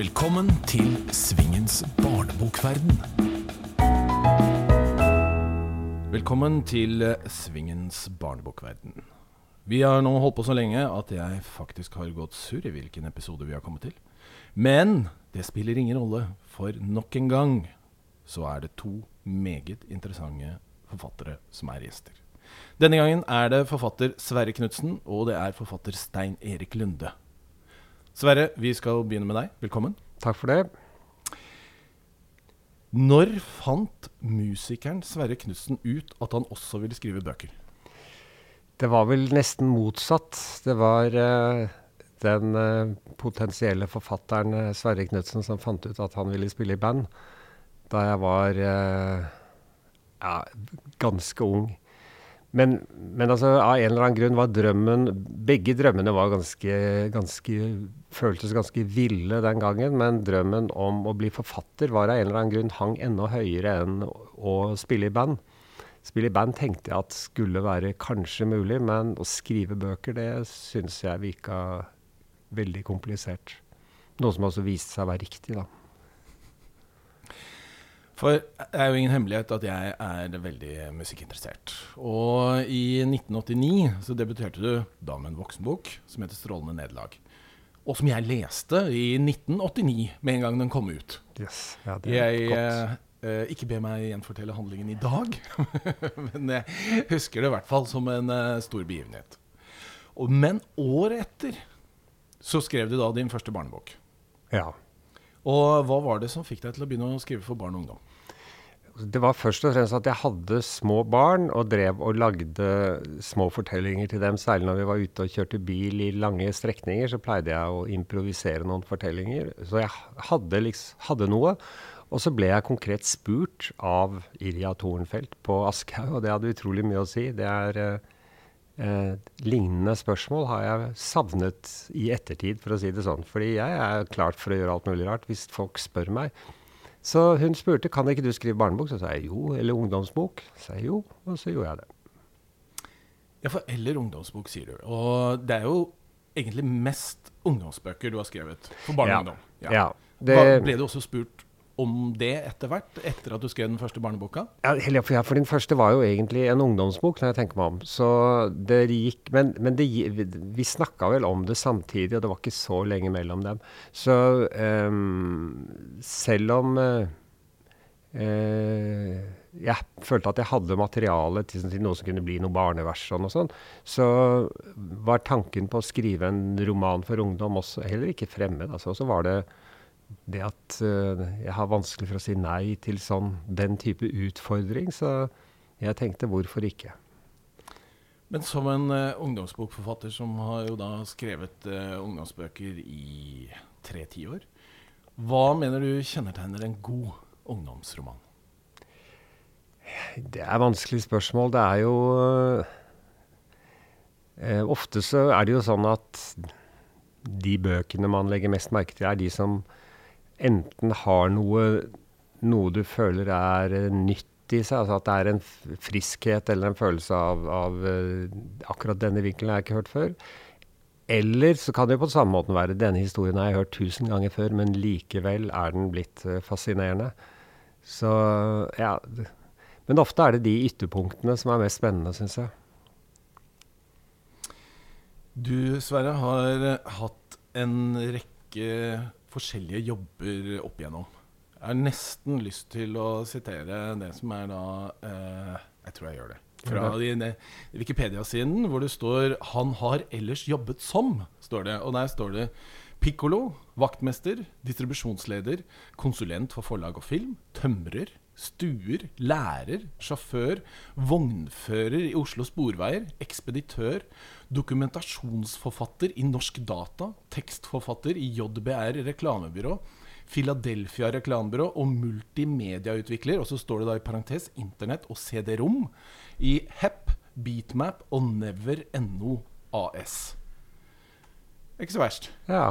Velkommen til Svingens barnebokverden. Velkommen til eh, Svingens barnebokverden. Vi har nå holdt på så lenge at jeg faktisk har gått surr i hvilken episode vi har kommet til. Men det spiller ingen rolle, for nok en gang så er det to meget interessante forfattere som er gjester. Denne gangen er det forfatter Sverre Knutsen, og det er forfatter Stein Erik Lunde. Sverre, vi skal begynne med deg. Velkommen. Takk for det. Når fant musikeren Sverre Knutsen ut at han også ville skrive bøker? Det var vel nesten motsatt. Det var uh, den uh, potensielle forfatteren eh, Sverre Knutsen som fant ut at han ville spille i band da jeg var uh, ja, ganske ung. Men, men altså, av en eller annen grunn var drømmen Begge drømmene var ganske, ganske, føltes ganske ville den gangen. Men drømmen om å bli forfatter var av en eller annen grunn hang enda høyere enn å spille i band. Spille i band tenkte jeg at skulle være kanskje mulig, men å skrive bøker, det syns jeg virka veldig komplisert. Noe som også viste seg å være riktig, da. For det er jo ingen hemmelighet at jeg er veldig musikkinteressert. Og i 1989 så debuterte du da med en voksenbok som heter 'Strålende nederlag'. Og som jeg leste i 1989 med en gang den kom ut. Yes, ja, det er Jeg godt. eh, Ikke be meg gjenfortelle handlingen i dag, men jeg husker det i hvert fall som en eh, stor begivenhet. Og, men året etter så skrev du da din første barnebok. Ja. Og hva var det som fikk deg til å begynne å skrive for barn og ungdom? Det var først og fremst at jeg hadde små barn og drev og lagde små fortellinger til dem. Særlig når vi var ute og kjørte bil i lange strekninger, så pleide jeg å improvisere noen fortellinger. Så jeg hadde, liksom, hadde noe. Og så ble jeg konkret spurt av Irja Tornfeldt på Aschehoug, og det hadde utrolig mye å si. Det er eh, Lignende spørsmål har jeg savnet i ettertid, for å si det sånn. Fordi jeg er klart for å gjøre alt mulig rart hvis folk spør meg. Så hun spurte kan ikke du skrive barnebok. Så sa jeg jo. Eller ungdomsbok. Så sa jeg jo, og så gjorde jeg det. Ja, for eller ungdomsbok, sier du. Og det er jo egentlig mest ungdomsbøker du har skrevet for barn og Ja. ungdom. Ja, det, Hva, ble du også spurt om det etter hvert, etter at du skrev den første barneboka? ja, for, din første var jo egentlig en ungdomsbok, når jeg tenker meg om. Så det gikk Men, men det, vi, snakka vel om det samtidig, og det var ikke så lenge mellom dem. Så um, selv om uh, uh, jeg følte at jeg hadde materiale til, til noe som kunne bli noe barnevers og noe sånt, så var tanken på å skrive en roman for ungdom også heller ikke fremmed. Altså, så var det det at eh, jeg har vanskelig for å si nei til sånn, den type utfordring, så jeg tenkte hvorfor ikke. Men som en uh, ungdomsbokforfatter som har jo da skrevet uh, ungdomsbøker i tre tiår, hva mener du kjennetegner en god ungdomsroman? Det er vanskelige spørsmål. Det er jo uh, Ofte så er det jo sånn at de bøkene man legger mest merke til, er de som enten har noe, noe du føler er eh, nytt i seg, altså at det er en friskhet eller en følelse av, av eh, akkurat denne vinkelen har jeg ikke hørt før. Eller så kan det jo på samme måten være denne historien har jeg hørt tusen ganger før, men likevel er den blitt eh, fascinerende. Så ja, men ofte er det de ytterpunktene som er mest spennende, syns jeg. Du, Sverre, har hatt en rekke forskjellige jobber opp igjennom. Jeg har nesten lyst til å sitere det som er da eh, Jeg tror jeg gjør det. Fra eh, Wikipedia-siden, hvor det står 'Han har ellers jobbet som', står det. Og der står det Piccolo, vaktmester, distribusjonsleder, konsulent for forlag og film, tømrer, stuer, lærer, sjåfør, vognfører i Oslo Sporveier, ekspeditør, dokumentasjonsforfatter i Norsk Data, tekstforfatter i JBR reklamebyrå, Philadelphia reklamebyrå og multimediautvikler, og så står det da i parentes Internett og CD-rom i HEP, Beatmap og Never.no AS. Ikke så verst. Ja.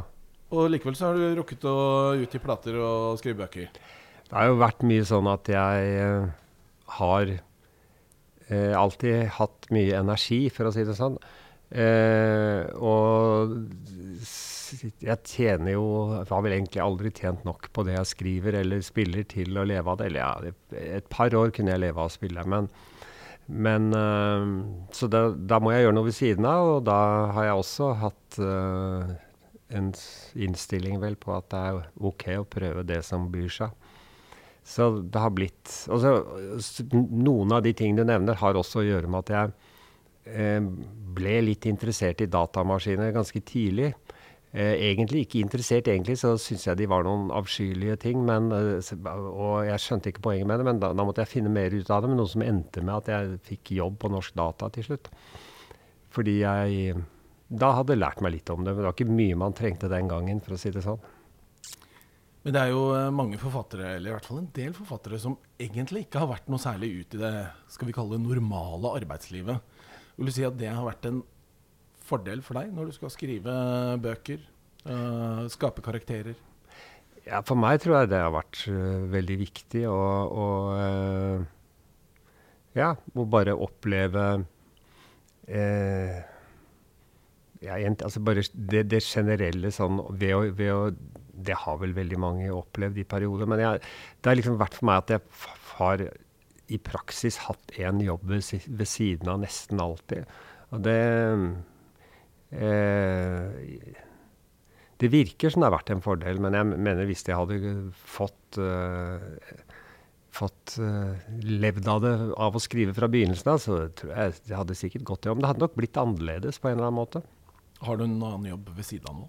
Og likevel så har du rukket å utgi plater og skrive bøker. Det har jo vært mye sånn at jeg eh, har eh, alltid hatt mye energi, for å si det sånn. Eh, og jeg tjener jo Har vel egentlig aldri tjent nok på det jeg skriver eller spiller til å leve av det. Eller ja, et par år kunne jeg leve av å spille, men, men uh, Så da, da, må jeg gjøre noe ved siden av, og da har jeg også hatt uh, en innstilling vel på at det er OK å prøve det som byr seg. Så det har blitt altså, Noen av de tingene du nevner, har også å gjøre med at jeg Eh, ble litt interessert i datamaskiner ganske tidlig. Eh, egentlig ikke interessert, egentlig så syntes jeg de var noen avskyelige ting. Men, eh, og jeg skjønte ikke poenget med det, men da, da, måtte jeg finne mer ut av det. Men noe som endte med at jeg fikk jobb på Norsk Data til slutt. Fordi jeg da hadde lært meg litt om det. Men det var ikke mye man trengte den gangen, for å si det sånn. Men det er jo mange forfattere, eller i hvert fall en del forfattere, som egentlig ikke har vært noe særlig ut i det skal vi kalle det normale arbeidslivet. Vil du si at det har vært en fordel for deg når du skal skrive bøker, uh, skape karakterer? Ja, for meg tror jeg det har vært uh, veldig viktig å, å uh, Ja, å bare oppleve ja, altså bare det, det, generelle sånn ved å, ved å, Det har vel veldig mange opplevd i perioder. Men jeg, det har liksom vært for meg at jeg har i praksis hatt én jobb ved, siden av nesten alltid. Og det eh, Det virker som det har vært en fordel, men jeg mener hvis jeg hadde fått eh, fått uh, levd av det av å skrive fra begynnelsen av, så tror jeg det hadde sikkert gått det om. Det hadde nok blitt annerledes på en eller annen måte. Har du en annen jobb ved siden av nå?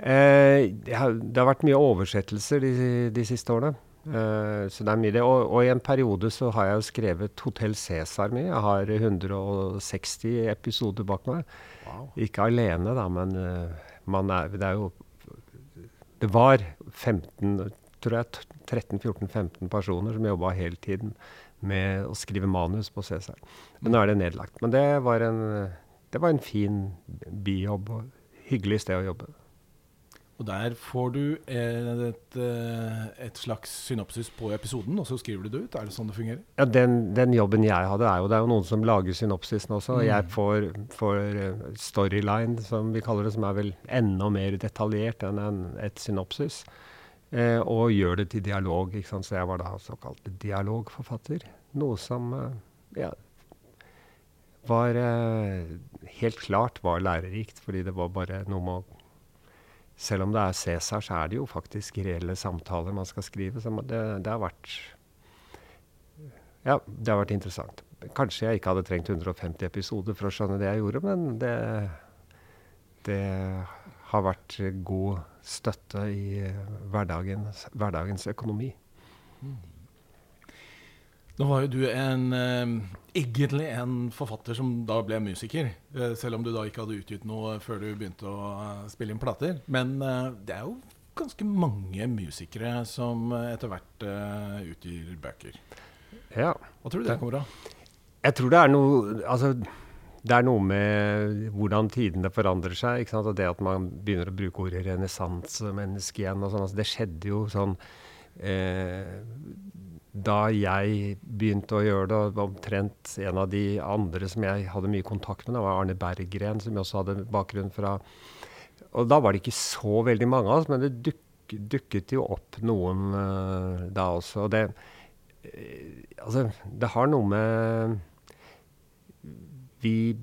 Eh, det, har, det, har, vært mye oversettelser de, de siste årene. Uh, så det er mye det. Og, og, i en periode så har jeg jo skrevet Hotell Cæsar mye. Jeg har 160 episoder bak meg. Wow. Ikke alene, da, men uh, er, det er jo Det var 15, tror jeg, 13-14-15 personer som jobba hele tiden med å skrive manus på Cæsar. Men nå er det nedlagt. Men det var en, det var en fin bijobb og hyggelig sted å jobbe. Og der får du et, eh, et, slags synopsis på episoden, og så skriver du det ut? Er det sånn det fungerer? Ja, Den, den jobben jeg hadde, er jo det er jo noen som lager synopsisen også. Mm. Jeg får, får, eh, storyline, som vi kaller det, som er vel enda mer detaljert enn en, et synopsis. Eh, og gjør det til dialog. ikke sant? Så jeg var da såkalt dialogforfatter. Noe som eh, ja, var eh, helt klart var lærerikt, fordi det var bare noe med å selv om det er Cæsar, så er det jo faktisk reelle samtaler man skal skrive. Så det, det, har vært Ja, det har vært interessant. Kanskje jeg ikke hadde trengt 150 episoder for å skjønne det jeg gjorde, men det, det har vært god støtte i hverdagens, hverdagens økonomi. Mm. Nå var jo du en, eh, egentlig en forfatter som da ble musiker. Eh, selv om du da ikke hadde utgitt noe før du begynte å eh, spille inn plater. Men det er jo ganske mange musikere som etter hvert utgir bøker. Ja. Hva tror du det kommer av? Jeg tror det er noe Altså, det er noe med hvordan tidene forandrer seg. ikke sant? Og det at man begynner å bruke ordet renessansemenneske igjen. og sånn, altså Det skjedde jo sånn eh, da jeg begynte å gjøre det, var omtrent en av de andre som jeg hadde mye kontakt med, det var Arne Berggren, som også hadde bakgrunn fra Og da var det ikke så veldig mange av oss, men det duk, dukket jo opp noen uh, da også. Og det uh, Altså, det har noe med Vi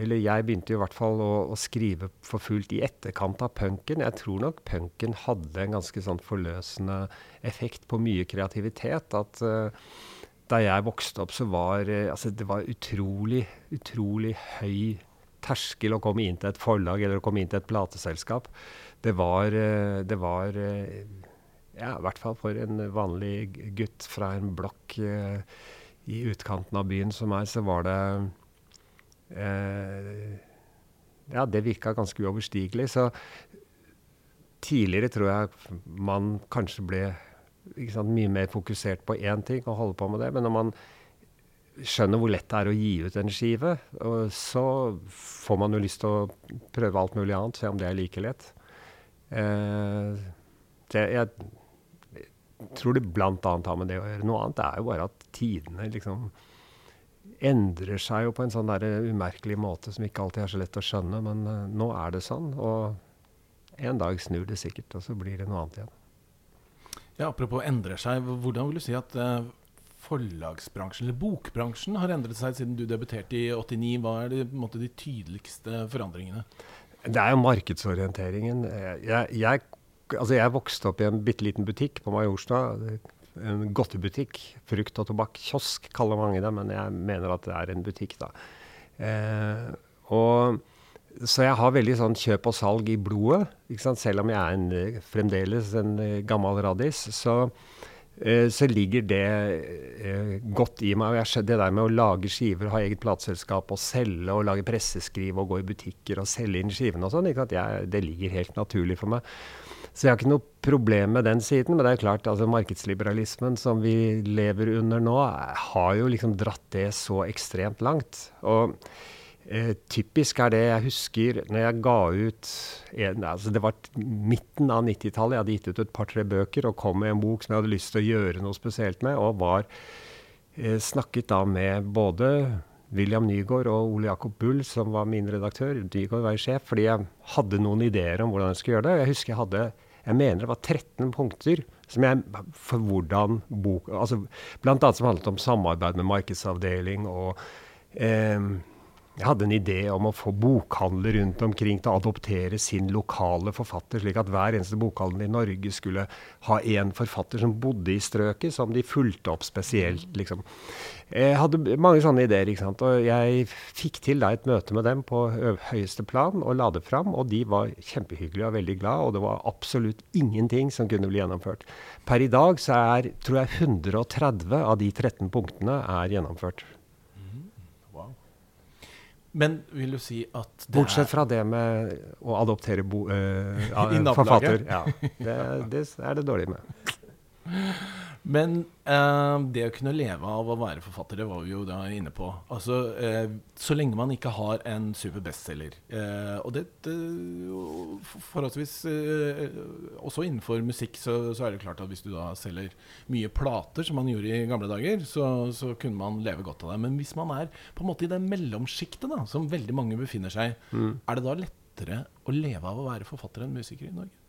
eller jeg begynte i hvert fall å, å, skrive for fullt i etterkant av punken. Jeg tror nok punken hadde en ganske sånn forløsende effekt på mye kreativitet. At uh, da jeg vokste opp, så var uh, altså det var utrolig, utrolig høy terskel å komme inn til et forlag eller å komme inn til et plateselskap. Det var, uh, det var ja, i hvert fall for en vanlig gutt fra en blokk i utkanten av byen som meg, så var det Ja, det virka ganske uoverstigelig. Så tidligere tror jeg man kanskje ble sant, mye mer fokusert på én ting og holde på med det. Men når man skjønner hvor lett det er å gi ut en skive, så får man jo lyst til å prøve alt mulig annet, se om det er like lett. Eh, det, jeg tror det bl.a. har med det å gjøre. Noe annet er jo bare at tidene liksom endrer seg jo på en sånn der umerkelig måte som ikke alltid er så lett å skjønne. Men uh, nå er det sånn. Og en dag snur det sikkert, og så blir det noe annet igjen. Ja, Apropos endrer seg, hvordan vil du si at uh, forlagsbransjen, eller bokbransjen, har endret seg siden du debuterte i 89? Hva er det, måte, de tydeligste forandringene? Det er jo markedsorienteringen. Jeg, jeg, altså jeg vokste opp i en bitte liten butikk på Majorstad. En godtebutikk. Frukt og tobakk. Kiosk kaller mange det, men jeg mener at det er en butikk, da. Eh, og så jeg har veldig sånn kjøp og salg i blodet. Selv om jeg er en, fremdeles en gammel radis. Så Eh, så ligger det eh, godt i meg. Jeg, det der med å lage skiver, ha eget plateselskap og selge og lage presseskriv og gå i butikker og selge inn skivene og sånn, det ligger helt naturlig for meg. Så jeg har ikke noe problem med den siden. Men det er klart, altså markedsliberalismen som vi lever under nå, har jo liksom dratt det så ekstremt langt. Og Eh, typisk er det jeg husker når jeg ga ut en, altså Det var midten av 90-tallet. Jeg hadde gitt ut et par-tre bøker og kom med en bok som jeg hadde lyst til å gjøre noe spesielt med. Og var eh, snakket da med både William Nygaard og Ole Jakob Bull, som var min redaktør. Nygaard var sjef, fordi jeg hadde noen ideer om hvordan jeg skulle gjøre det. Jeg husker jeg hadde jeg mener det var 13 punkter som jeg, for hvordan bok, altså Blant annet som handlet om samarbeid med markedsavdeling og eh, jeg hadde en idé om å få bokhandler rundt omkring til å adoptere sin lokale forfatter, slik at hver eneste bokhandel i Norge skulle ha én forfatter som bodde i strøket, som de fulgte opp spesielt. Liksom. Jeg hadde mange sånne ideer, ikke sant? og jeg fikk til da et møte med dem på høyeste plan og la det fram. Og de var kjempehyggelige og veldig glad, og det var absolutt ingenting som kunne bli gjennomført. Per i dag så er tror jeg 130 av de 13 punktene er gjennomført. Men vil du si at det Bortsett fra det med å adoptere bo, uh, forfatter. Ja, det, det, er det dårlig med. Men eh, det å kunne leve av å være forfatter, det var vi jo da inne på. Altså, eh, Så lenge man ikke har en super bestselger. Eh, og det, det forholdsvis Også innenfor musikk så, så, er det klart at hvis du da selger mye plater, som man gjorde i gamle dager, så, så kunne man leve godt av det. Men hvis man er på en måte i det mellomsjiktet, da, som veldig mange befinner seg, mm. er det da lettere å leve av å være forfatter enn musiker i Norge?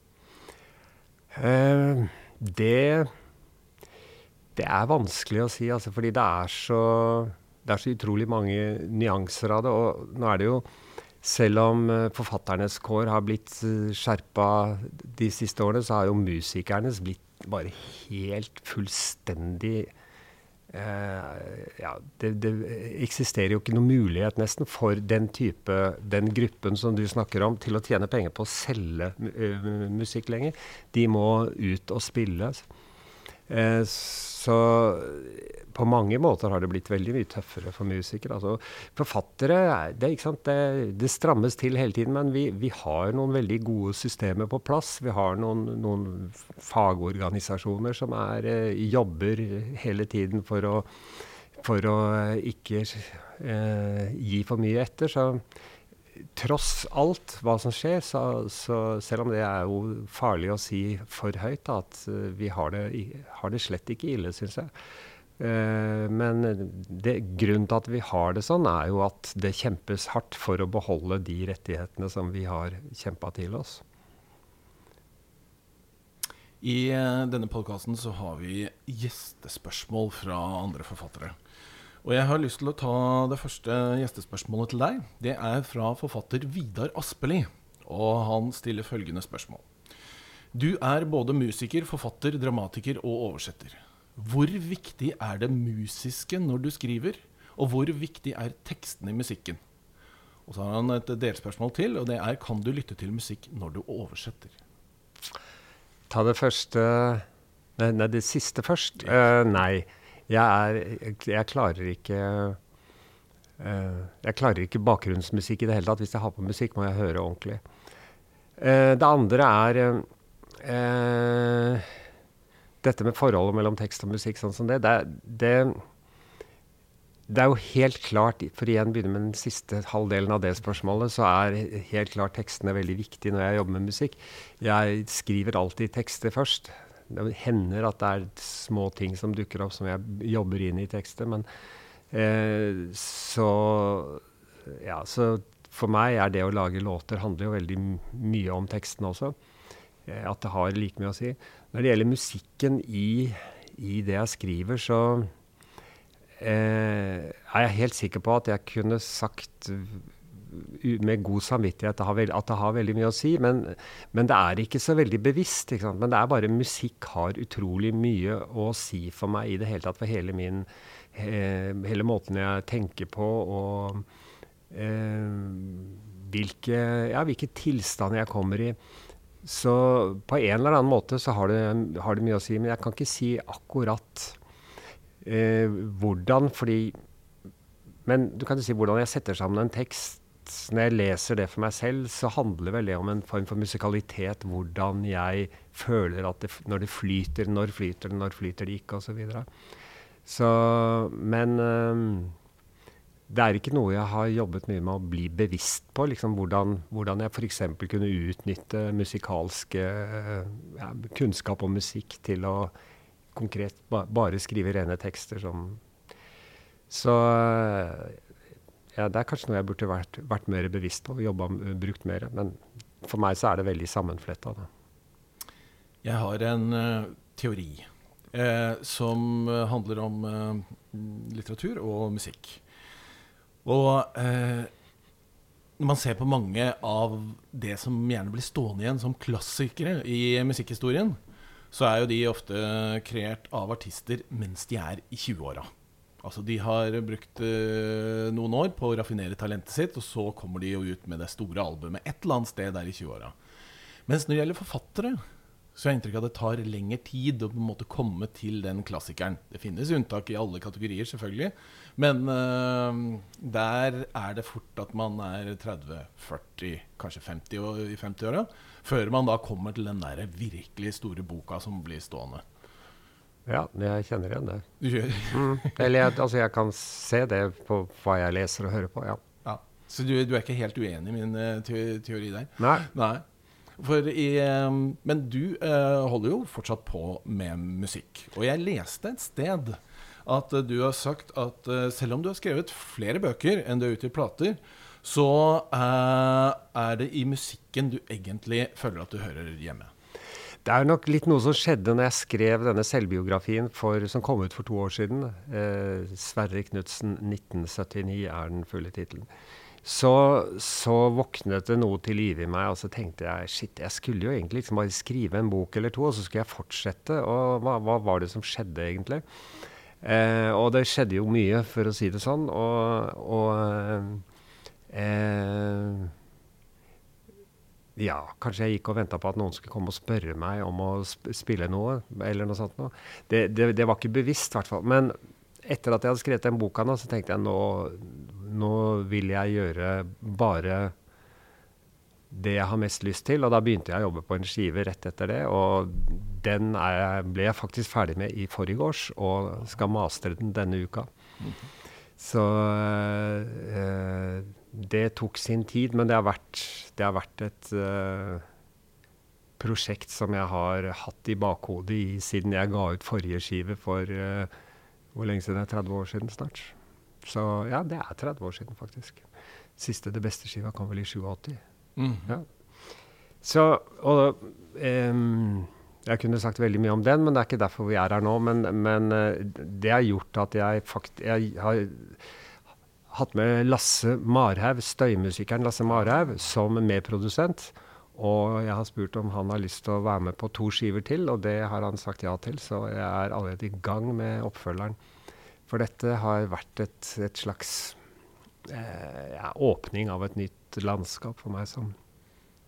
det det er vanskelig å si, altså, fordi det er, så, det er så utrolig mange nyanser av det. Og nå er det jo Selv om uh, forfatternes kår har blitt uh, skjerpa de siste årene, så har jo musikernes blitt bare helt fullstendig uh, ja, det, det, eksisterer jo ikke noen mulighet nesten for den type, den gruppen som du snakker om, til å tjene penger på å selge uh, musikk lenger. De må ut og spille. Uh, så på mange måter har det blitt veldig mye tøffere for musikere. Altså, forfattere det, det, det, strammes til hele tiden, men vi, vi, har noen veldig gode systemer på plass. Vi har noen, noen fagorganisasjoner som er, eh, jobber hele tiden for å, for å ikke eh, gi for mye etter. Så tross alt hva som skjer, så, så, selv om det er jo farlig å si for høyt, da, at uh, vi har det, har det, slett ikke ille, syns jeg. Uh, men det, grunnen til at vi har det sånn, er jo at det kjempes hardt for å beholde de rettighetene som vi har kjempa til oss. I uh, denne podkasten så har vi gjestespørsmål fra andre forfattere. Og jeg har lyst til å ta det første gjestespørsmålet til deg. Det er fra forfatter Vidar Aspelid, og han stiller følgende spørsmål. Du er både musiker, forfatter, dramatiker og oversetter. Hvor viktig er det musiske når du skriver, og hvor viktig er tekstene i musikken? Og så har han et delspørsmål til, og det er kan du lytte til musikk når du oversetter? Ta det første Nei, nei det siste først. Uh, nei. Jeg, er, jeg klarer ikke uh, Jeg klarer ikke bakgrunnsmusikk i det hele tatt. Hvis jeg har på musikk, må jeg høre ordentlig. Uh, det andre er uh, dette med forholdet mellom tekst og musikk sånn som det. Det, det, det er jo helt klart, for igjen begynne med den siste halvdelen av det spørsmålet, så er helt klart tekstene veldig viktige når jeg jobber med musikk. Jeg skriver alltid tekster først det hender at det er små ting som dukker opp som jeg jobber inn i tekster, men eh, så Ja, så for meg er det å lage låter handler jo veldig mye om teksten også. Eh, at det har like mye å si. Når det gjelder musikken i, i det jeg skriver, så eh, er jeg helt sikker på at jeg kunne sagt med god samvittighet det, at det har veldig mye å si. Men, men det er ikke så veldig bevisst. Men det er bare musikk har utrolig mye å si for meg i det hele tatt. For hele min eh, Hele måten jeg tenker på og eh, hvilke, ja, hvilke tilstander jeg kommer i. Så på en eller annen måte så har det, har det mye å si. Men jeg kan ikke si akkurat eh, hvordan, fordi Men du kan jo si hvordan jeg setter sammen en tekst når jeg leser det for meg selv, så handler vel det om en form for musikalitet. Hvordan jeg føler at det, når det flyter, når flyter det, når flyter det ikke, osv. Så, så Men um, det er ikke noe jeg har jobbet mye med å bli bevisst på. Liksom hvordan, hvordan jeg f.eks. kunne utnytte musikalske ja, kunnskap om musikk til å konkret ba, bare skrive rene tekster som Så ja, det er kanskje noe jeg burde vært, vært mer bevisst på og jobba, brukt mer. Men for meg så er det veldig sammenfletta. Jeg har en uh, teori eh, som handler om litteratur og musikk. Og når man ser på mange av det som gjerne blir stående igjen som klassikere i musikkhistorien, så er jo de ofte kreert av artister mens de er i 20-åra. Altså De har brukt uh, noen år på å raffinere talentet sitt, og så kommer de jo ut med det store albumet et eller annet sted der i 20-åra. Mens når det gjelder forfattere, så har jeg inntrykk av at det tar lengre tid å på en måte komme til den klassikeren. Det finnes unntak i alle kategorier, selvfølgelig. Men uh, der er det fort at man er 30-40, kanskje 50 i 50-åra. Før man da kommer til den der virkelig store boka som blir stående. Ja, jeg kjenner igjen det. Mm. Eller jeg, altså jeg kan se det på hva jeg leser og hører på, ja. ja. Så du, du, er ikke helt uenig i min uh, teori der? Nei. Nei. I, um, men du uh, holder jo fortsatt på med musikk. Og jeg leste et sted at uh, du har sagt at selv om du har skrevet flere bøker enn du har utgitt plater, så er det i musikken du egentlig føler at du hører hjemme. Det er nok litt noe som skjedde når jeg skrev denne selvbiografien for, som kom ut for to år siden. Eh, 'Sverre Knutsen 1979' er den fulle tittelen. Så, så, våknet det noe til live i meg, og så tenkte jeg shit, jeg skulle jo egentlig liksom bare skrive en bok eller to, og så skulle jeg fortsette. Og hva, hva var det som skjedde, egentlig? Eh, og det skjedde jo mye, for å si det sånn. Og, og eh, ja, kanskje jeg gikk og venta på at noen skulle komme og spørre meg om å spille noe. eller noe sånt. Noe. Det, det, det, var ikke bevisst, i hvert fall. Men etter at jeg hadde skrevet den boka, nå, så tenkte jeg nå, nå vil jeg gjøre bare det jeg har mest lyst til. Og da begynte jeg å jobbe på en skive rett etter det. Og den er, ble jeg faktisk ferdig med i forgårs, og skal mastre den denne uka. -hmm. Så øh, det tok sin tid, men det har vært, det har vært et uh, prosjekt som jeg har hatt i bakhodet i, siden jeg ga ut forrige skive for uh, Hvor lenge siden? det er 30 år siden snart. Så ja, det er 30 år siden, faktisk. Siste Det Beste-skiva kom vel i 87. Mm. Ja. Så Og um, jeg kunne sagt veldig mye om den, men det er ikke derfor vi er her nå. Men, men uh, det har gjort at jeg faktisk jeg har hatt med Lasse Marhaug, støymusikeren Lasse Marhaug, som medprodusent. Og jeg har spurt om han har lyst til å være med på to skiver til, og det har han sagt ja til. Så jeg er allerede i gang med oppfølgeren. For dette har vært et, et slags eh, ja, åpning av et nytt landskap for meg. som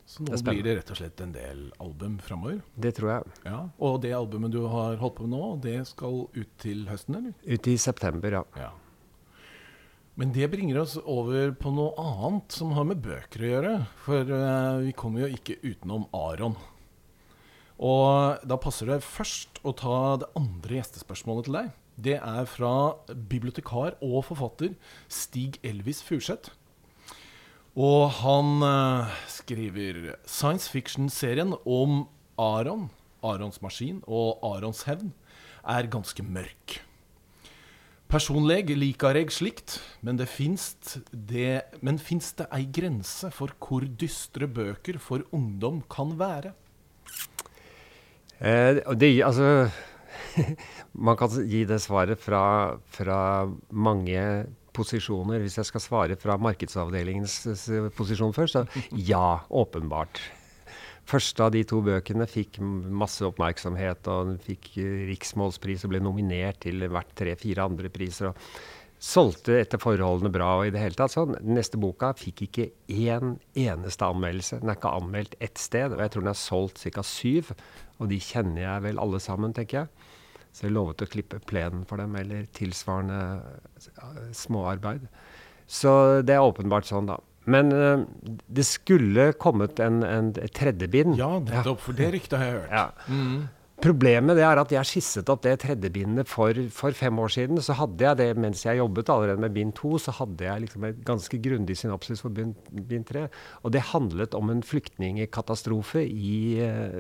så nå blir det rett og slett en del album framover? Det tror jeg. Ja, Og det albumet du har holdt på med nå, det skal ut til høsten, eller? Ut i september, ja. ja. Men det bringer oss over på noe annet som har med bøker å gjøre. For uh, vi kommer jo ikke utenom Aron. Og da passer det først å ta det andre gjestespørsmålet til deg. Det er fra bibliotekar og forfatter Stig Elvis Furseth. Og han uh, skriver science fiction-serien om Aron, Arons maskin og Arons hevn er ganske mørk. Personleg likar eg slikt, men det finst det, men finst det ei grense for hvor dystre bøker for ungdom kan være? Eh, det, altså Man kan gi det svaret fra, fra, mange posisjoner. Hvis jeg skal svare fra markedsavdelingens posisjon først, så ja, åpenbart. Første av de to bøkene fikk masse oppmerksomhet, og den fikk riksmålspris og ble nominert til hvert tre-fire andre priser. og Solgte etter forholdene bra og i det hele tatt sånn. Den neste boka fikk ikke én eneste anmeldelse. Den er ikke anmeldt ett sted, og jeg tror den er solgt ca. syv. Og de kjenner jeg vel alle sammen, tenker jeg. Så jeg lovet å klippe plenen for dem, eller tilsvarende småarbeid. Så det er åpenbart sånn, da. Men uh, det skulle kommet en, en, et tredje bind. Ja, nettopp. Ja. For det ryktet har jeg hørt. Ja. Mm. Problemet det er at jeg skisset opp det tredje bindet for, for, fem år siden. Så hadde jeg det mens jeg jobbet allerede med bind to, så hadde jeg liksom et ganske grundig synopsis for bind, bind tre. Og det handlet om en flyktningkatastrofe i, uh,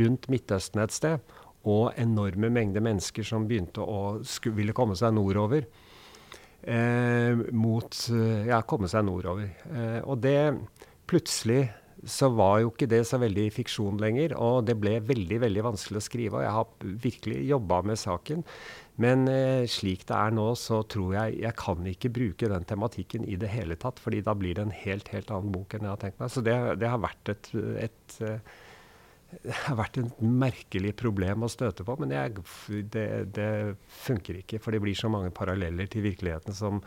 rundt Midtøsten et sted. Og enorme mengder mennesker som begynte å ville komme seg nordover eh, mot eh, Ja, komme seg nordover. Eh, og det Plutselig så var jo ikke det så veldig fiksjon lenger, og det ble veldig veldig vanskelig å skrive. Og jeg har virkelig jobba med saken. Men eh, slik det er nå, så tror jeg jeg kan ikke bruke den tematikken i det hele tatt. fordi da blir det en helt, helt annen bok enn jeg har tenkt meg. Så det, det har vært et, et, et det har vært et merkelig problem å støte på, men jeg, det, det, funker ikke. For det blir så mange paralleller til virkeligheten som,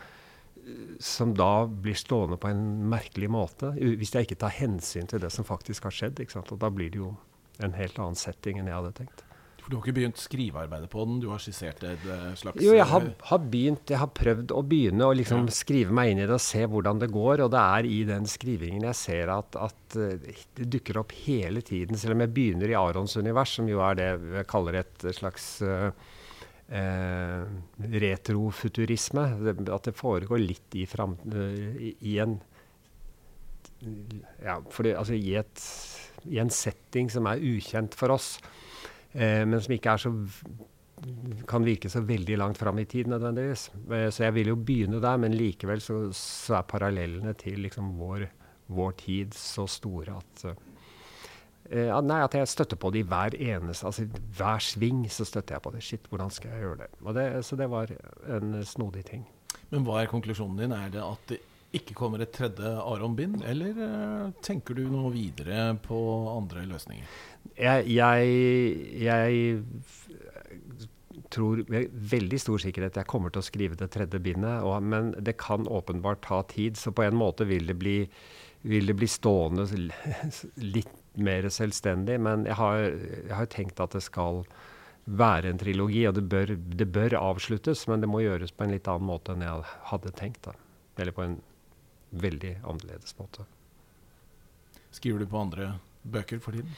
som, da blir stående på en merkelig måte. Hvis jeg ikke tar hensyn til det som faktisk har skjedd. Og da blir det jo en helt annen setting enn jeg hadde tenkt. For Du har ikke begynt skrivearbeidet på den? Du har skissert et eh, slags Jo, jeg har, har, begynt, jeg har prøvd å begynne å liksom ja. skrive meg inn i det og se hvordan det går. Og det er i den skrivingen jeg ser at, at eh, det dukker opp hele tiden. Selv om jeg begynner i Arons univers, som jo er det jeg kaller et slags uh, eh, retrofuturisme. At det foregår litt i, fram, uh, i, en Ja, fordi, altså i, et, i en setting som er ukjent for oss eh, men som ikke er så kan virke så veldig langt fram i tid nødvendigvis. Eh, så jeg vil jo begynne der, men likevel så, så er parallellene til liksom vår, vår, tid så store at uh, nei, at jeg støtter på det i hver eneste altså Hver sving så støtter jeg på det. Shit, hvordan skal jeg gjøre det? det så det var en snodig ting. Men hva er konklusjonen din? Er det at det ikke kommer et tredje Aron-bind, eller uh, tenker du noe videre på andre løsninger? Jeg, jeg, tror med veldig stor sikkerhet jeg kommer til å skrive det tredje bindet, og, men det kan åpenbart ta tid. Så på en måte vil det bli, vil det bli stående litt mer selvstendig. Men jeg har, jeg tenkt at det skal være en trilogi, og det bør, det bør, avsluttes, men det må gjøres på en litt annen måte enn jeg hadde tenkt. Da. Eller på en veldig annerledes måte. Skriver du på andre bøker for tiden?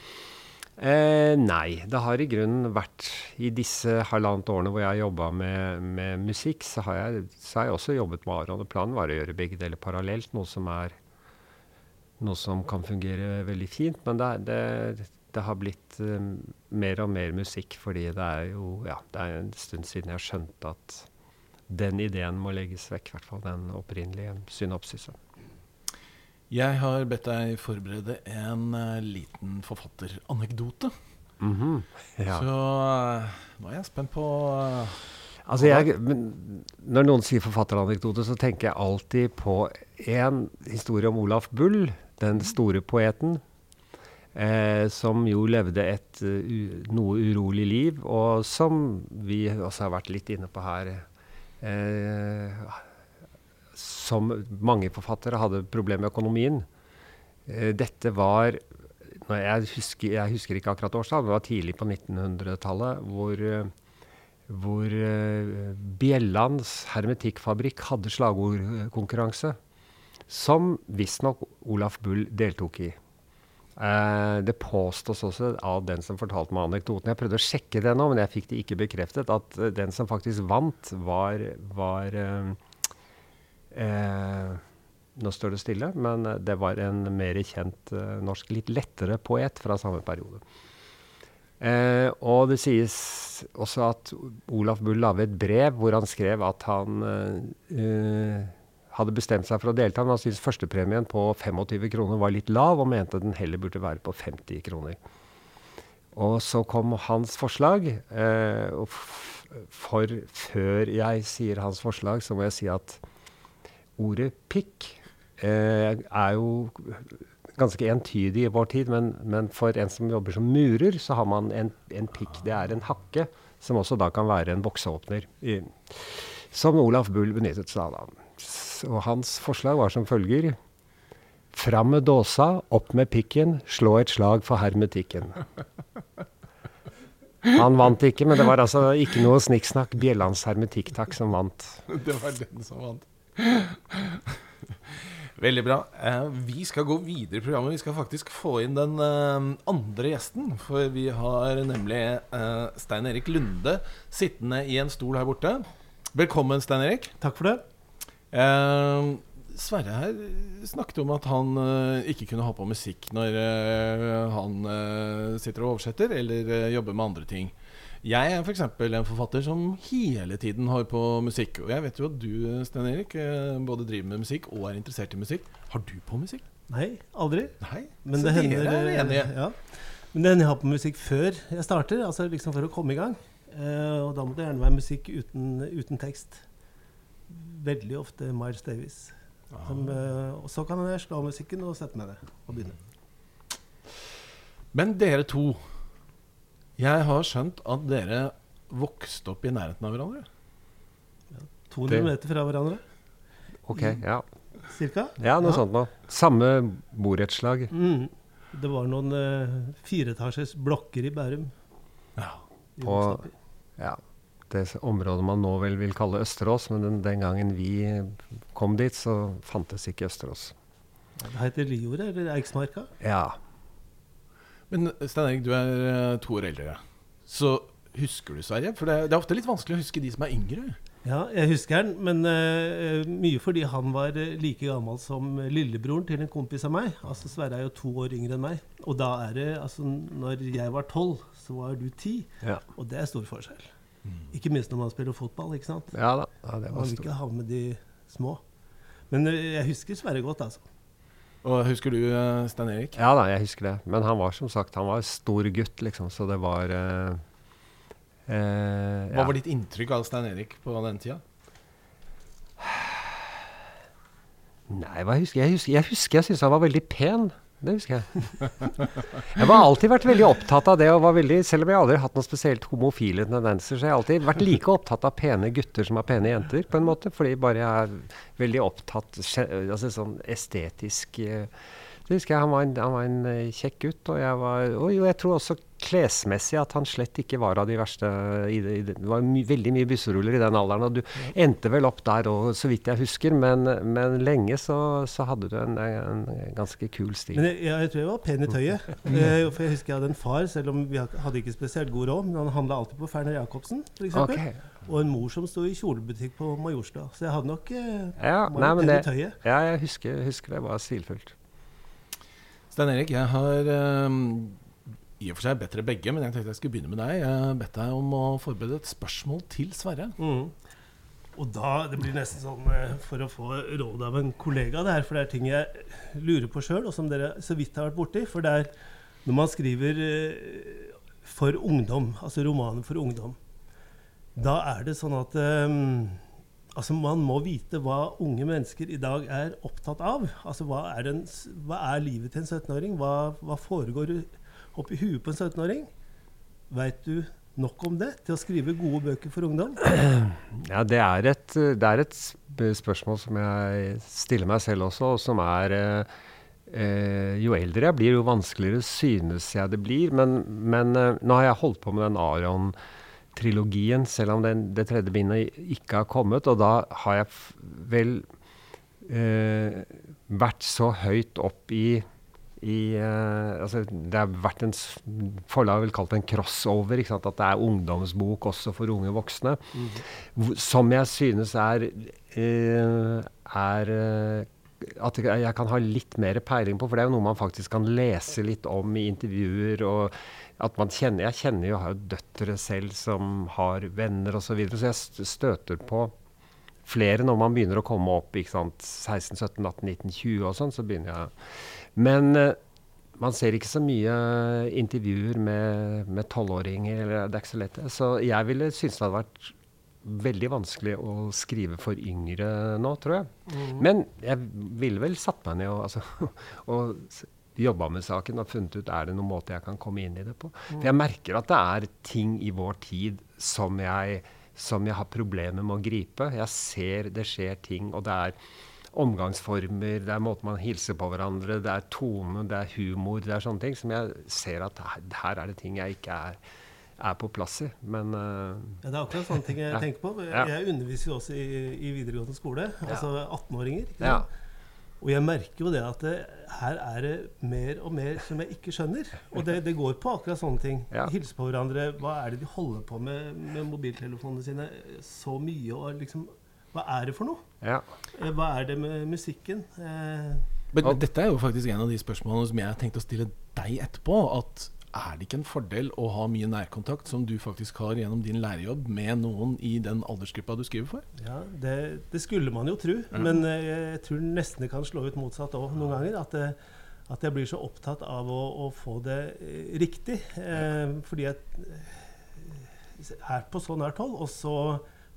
Eh, nei. Det har i grunnen vært I disse halvannet årene hvor jeg har jobba med, med, musikk, så har, jeg, så har, jeg, også jobbet med Aron. og Planen var å gjøre begge deler parallelt, noe som, er, noe som kan fungere veldig fint. Men det, det, det har blitt eh, mer og mer musikk, fordi det er jo ja, det er en stund siden jeg skjønte at den ideen må legges vekk. I hvert fall den opprinnelige synopsisen. Jeg har bedt deg forberede en uh, liten forfatteranekdote. Mm -hmm. ja. Så uh, nå er jeg spent på uh, Altså jeg, når noen sier forfatteranekdote, så tenker jeg alltid på en historie om Olaf Bull, den store poeten. Eh, som jo levde et noe urolig liv, og som vi også har vært litt inne på her. Eh, som mange forfattere hadde problemer med økonomien. Eh, dette var jeg husker, jeg husker, ikke akkurat årstall, det var tidlig på 1900-tallet, hvor, hvor uh, Bjellands hermetikkfabrikk hadde slagordkonkurranse. Som visstnok Olaf Bull deltok i. Det påstås også av den som fortalte meg anekdoten Jeg prøvde å sjekke det nå, men jeg fikk det ikke bekreftet. At den som faktisk vant, var, var Eh, nå står det stille, men det var en mer kjent eh, norsk, litt lettere poet fra samme periode. Eh, og det sies også at Olaf Bull laget et brev hvor han skrev at han eh, hadde bestemt seg for å delta, men han syntes førstepremien på 25 kroner var litt lav, og mente den heller burde være på 50 kroner. Og så kom hans forslag. Eh, og for før jeg sier hans forslag, så må jeg si at ordet pikk eh, er jo ganske entydig i vår tid, men, men, for en som jobber som murer, så har man en, en pikk. Det er en hakke, som også da kan være en bokseåpner. I, som Olaf Bull benyttet seg av. Og hans forslag var som følger Fram med dåsa, opp med pikken, slå et slag for hermetikken. Han vant ikke, men det var altså ikke noe snikksnakk. Bjellands hermetikktakk som vant. Det var den som vant. Veldig bra. Eh, vi skal gå videre i programmet. Vi skal faktisk få inn den eh, andre gjesten. For vi har nemlig eh, Stein Erik Lunde sittende i en stol her borte. Velkommen, Stein Erik. Takk for det. Sverre her snakket om at han ikke kunne ha på musikk når han sitter og oversetter eller jobber med andre ting. Jeg er f.eks. En forfatter som hele tiden har på musikk. Og jeg vet jo at du, Sten Erik, eh, både driver med musikk og er interessert i musikk. Har du på musikk? Nei, aldri. Nei, Men Så det hender, er enige. Ja. Men det hender jeg har på musikk før jeg starter, altså liksom for å komme i gang. Uh, og da må det gjerne være musikk uten, uten tekst. Veldig ofte Miles Davis. Som, uh, og så kan jeg slå av musikken og sette meg ned og begynne. Men dere to jeg har skjønt at dere vokste opp i nærheten av hverandre. Ja, 200 meter fra hverandre. Ok, ja. Cirka? Ja, noe ja. sånt noe. Samme borettslag. Mm. Det var noen uh, fireetasjes blokker i Bærum. Ja. På ja, det området man nå vel vil kalle Østerås, men den, den gangen vi kom dit, så fantes ikke Østerås. Det heter Liordet, eller Eiksmarka? Ja. Men Stein Erik, du er eh, to år eldre. Så husker du Sverige? For det, det, er ofte litt vanskelig å huske de som er yngre. Ja, jeg husker han, men uh, mye fordi han var like gammel som lillebroren til en kompis av meg. Altså Sverre er jo to år yngre enn meg. Og da er det altså Når jeg var tolv, så var du ti. Ja. Og det er stor forskjell. Mm. Ikke minst når man spiller fotball. ikke sant? Ja da, ja, det var man vil ikke ha med de små. Men uh, jeg husker Sverre godt, altså. Og Husker du uh, Stein Erik? Ja da, jeg husker det. Men han var som sagt han var stor gutt, liksom, så det var uh, uh, Hva ja. var ditt inntrykk av Stein Erik på den tida? Nei, hva husker jeg? husker jeg, husker jeg syntes han var veldig pen. Det husker jeg. Jeg har alltid vært veldig opptatt av det, og var veldig, selv om jeg aldri har hatt noen spesielt homofile tendenser, så jeg har alltid vært like opptatt av pene gutter som av pene jenter, på en måte. Fordi bare jeg er veldig opptatt altså sånn estetisk uh, det husker jeg, Han var en, han var en uh, kjekk gutt. Og jeg, var, og jo, jeg tror også klesmessig at han slett ikke var av de verste i det, i det. det var my, veldig mye busseruller i den alderen. Og du ja. endte vel opp der òg, så vidt jeg husker. Men, men lenge så, så, hadde du en, en, ganske kul stil. Men jeg, jeg, tror jeg var pen i tøyet. Mm. Eh, for jeg husker jeg hadde en far, selv om vi hadde ikke spesielt god råd, men han handla alltid på Ferner Jacobsen, f.eks. Okay. Og en mor som sto i kjolebutikk på Majorstua. Så jeg hadde nok eh, ja, nei, pen det, i tøyet. Ja, jeg husker, husker det var stilfullt. Stein Erik, jeg har um, i og for seg bedt dere begge, men jeg tenkte jeg skulle begynne med deg. Jeg bedt deg om å forberede et spørsmål til Sverre. Mm. Og da, Det blir nesten sånn uh, for å få råd av en kollega, det her, for det er ting jeg lurer på sjøl, og som dere så vidt har vært borti. For det er når man skriver uh, for ungdom, altså romaner for ungdom, da er det sånn at um, Altså, man må vite hva unge mennesker i dag er opptatt av. Altså, Hva er, den, hva er livet til en 17-åring? Hva, hva, foregår oppi huet på en 17-åring? Veit du nok om det til å skrive gode bøker for ungdom? Ja, det er, et, det er et, spørsmål som jeg stiller meg selv også, og som er eh, eh, Jo eldre jeg blir, jo vanskeligere synes jeg det blir. Men, men eh, nå har jeg holdt på med den Aron trilogien, selv om den, det tredje bindet ikke har kommet. Og da har jeg vel eh, vært så høyt opp i, i uh, altså Det har vært en forlag vil kalt det en crossover. At det er ungdomsbok også for unge voksne. Mm. Som jeg synes er, uh, er at jeg kan ha litt mer peiling på. For det er jo noe man faktisk kan lese litt om i intervjuer. og at man kjenner, Jeg kjenner jo, har jo døtre selv som har venner osv. Så, videre, så jeg støter på flere når man begynner å komme opp ikke sant, 16, 17, 18, 19, 20 og sånn. så begynner jeg Men uh, man ser ikke så mye intervjuer med tolvåringer. Det er ikke så lett. Så jeg ville synes det hadde vært veldig vanskelig å skrive for yngre nå, tror jeg. Mm. Men jeg ville vel satt meg ned og, altså, og jobba med saken og funnet ut er det noen måte jeg kan komme inn i det på. Mm. For jeg merker at det er ting i vår tid som jeg, som jeg har problemer med å gripe. Jeg ser det skjer ting, og det er omgangsformer, det er måten man hilser på hverandre, det er tone, det er humor, det er sånne ting som jeg ser at her, er det ting jeg ikke er, er på plass i. Men uh, ja, Det er akkurat sånne ting jeg ja. tenker på. Jeg, jeg underviser jo også i, i videregående skole, altså 18-åringer. Ja. Og jeg merker jo det at det, her er det mer og mer som jeg ikke skjønner. Og det, det går på akkurat sånne ting. Ja. Hilse på hverandre. Hva er det de holder på med med mobiltelefonene sine så mye? og liksom hva er det for noe? Ja. Eh, hva er det med musikken? Eh, men, men, dette er jo faktisk en av de spørsmålene som jeg har tenkt å stille deg etterpå. at er det ikke en fordel å ha mye nærkontakt, som du faktisk har gjennom din lærerjobb, med noen i den aldersgruppa du skriver for? Ja, Det, det skulle man jo tro. Ja. Men eh, jeg tror nesten det kan slå ut motsatt òg noen ganger. At, det, at, jeg blir så opptatt av å, å få det riktig. Eh, fordi jeg er på så nært hold, og så,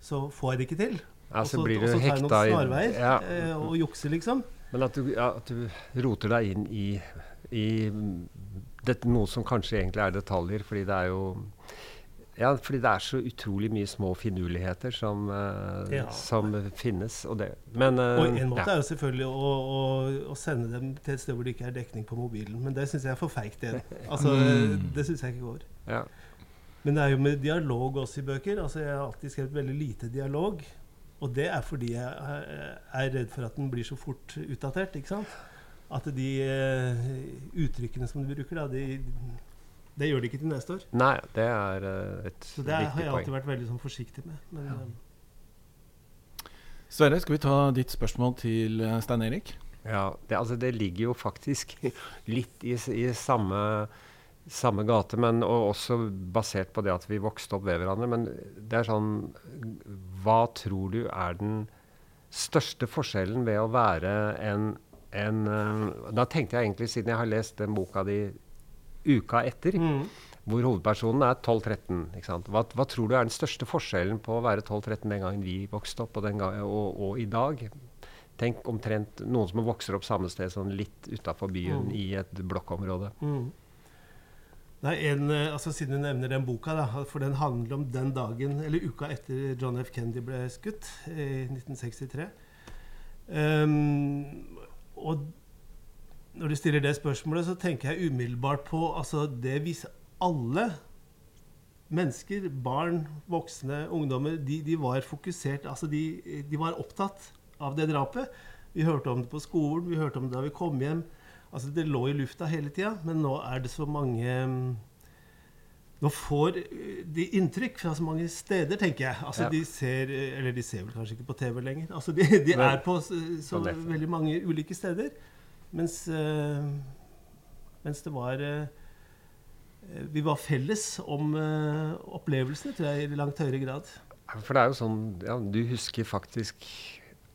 så får jeg det ikke til. Ja, så blir du hekta i ja. Eh, og jukser, liksom. Men at du, ja, at du, roter deg inn i, i dette, noe som kanskje egentlig er detaljer, fordi det er jo ja, fordi det er så utrolig mye små finurligheter som, uh, ja. som finnes. Og, det. Men, uh, og en måte ja. er jo selvfølgelig å, å, å, sende dem til et sted hvor det ikke er dekning på mobilen. Men det syns jeg er for feigt. Det, altså, mm. det syns jeg ikke går. Ja. Men det er jo med dialog også i bøker. Altså, jeg har alltid skrevet veldig lite dialog. Og det er fordi jeg er redd for at den blir så fort utdatert. ikke sant? At de uh, uttrykkene som du bruker, da, de, det gjør de ikke til neste år. Nei, det er uh, et Så det har jeg alltid vært veldig sånn, forsiktig med. Men, ja. Sverre, skal vi ta ditt spørsmål til Stein Erik? Ja, det, altså, det ligger jo faktisk litt i, i samme samme gate, men også basert på det at vi vokste opp ved hverandre. Men det er sånn Hva tror du er den største forskjellen ved å være en, en uh, Da tenkte jeg egentlig, siden jeg har lest den boka di uka etter, mm. hvor hovedpersonen er 12-13 hva, hva, tror du er den største forskjellen på å være 12-13 den gangen vi vokste opp, og, gang, og, og, i dag? Tenk omtrent noen som vokser opp samme sted, sånn litt utafor byen, mm. i et blokkområde. Mm. Nei, en, eh, altså Siden du nevner den boka, da, for den handler om den dagen, eller uka etter John F. Kennedy ble skutt i 1963. Um, ehm, og når du stiller det spørsmålet, så tenker jeg umiddelbart på altså det hvis alle mennesker, barn, voksne, ungdommer, de, de var fokusert Altså de, de var opptatt av det drapet. Vi hørte om det på skolen, vi hørte om det da vi kom hjem. Altså, det lå i lufta hele tida, men nå er det så mange mm, Nå får eh, de inntrykk fra så mange steder, tenker jeg. Altså, ja. De ser Eller de ser vel kanskje ikke på TV lenger. Altså, de, de er på så, så veldig mange ulike steder. Mens, øh, mens det var øh, Vi var felles om øh, opplevelsene, tror jeg, i langt høyere grad. For det er jo sånn ja, Du husker faktisk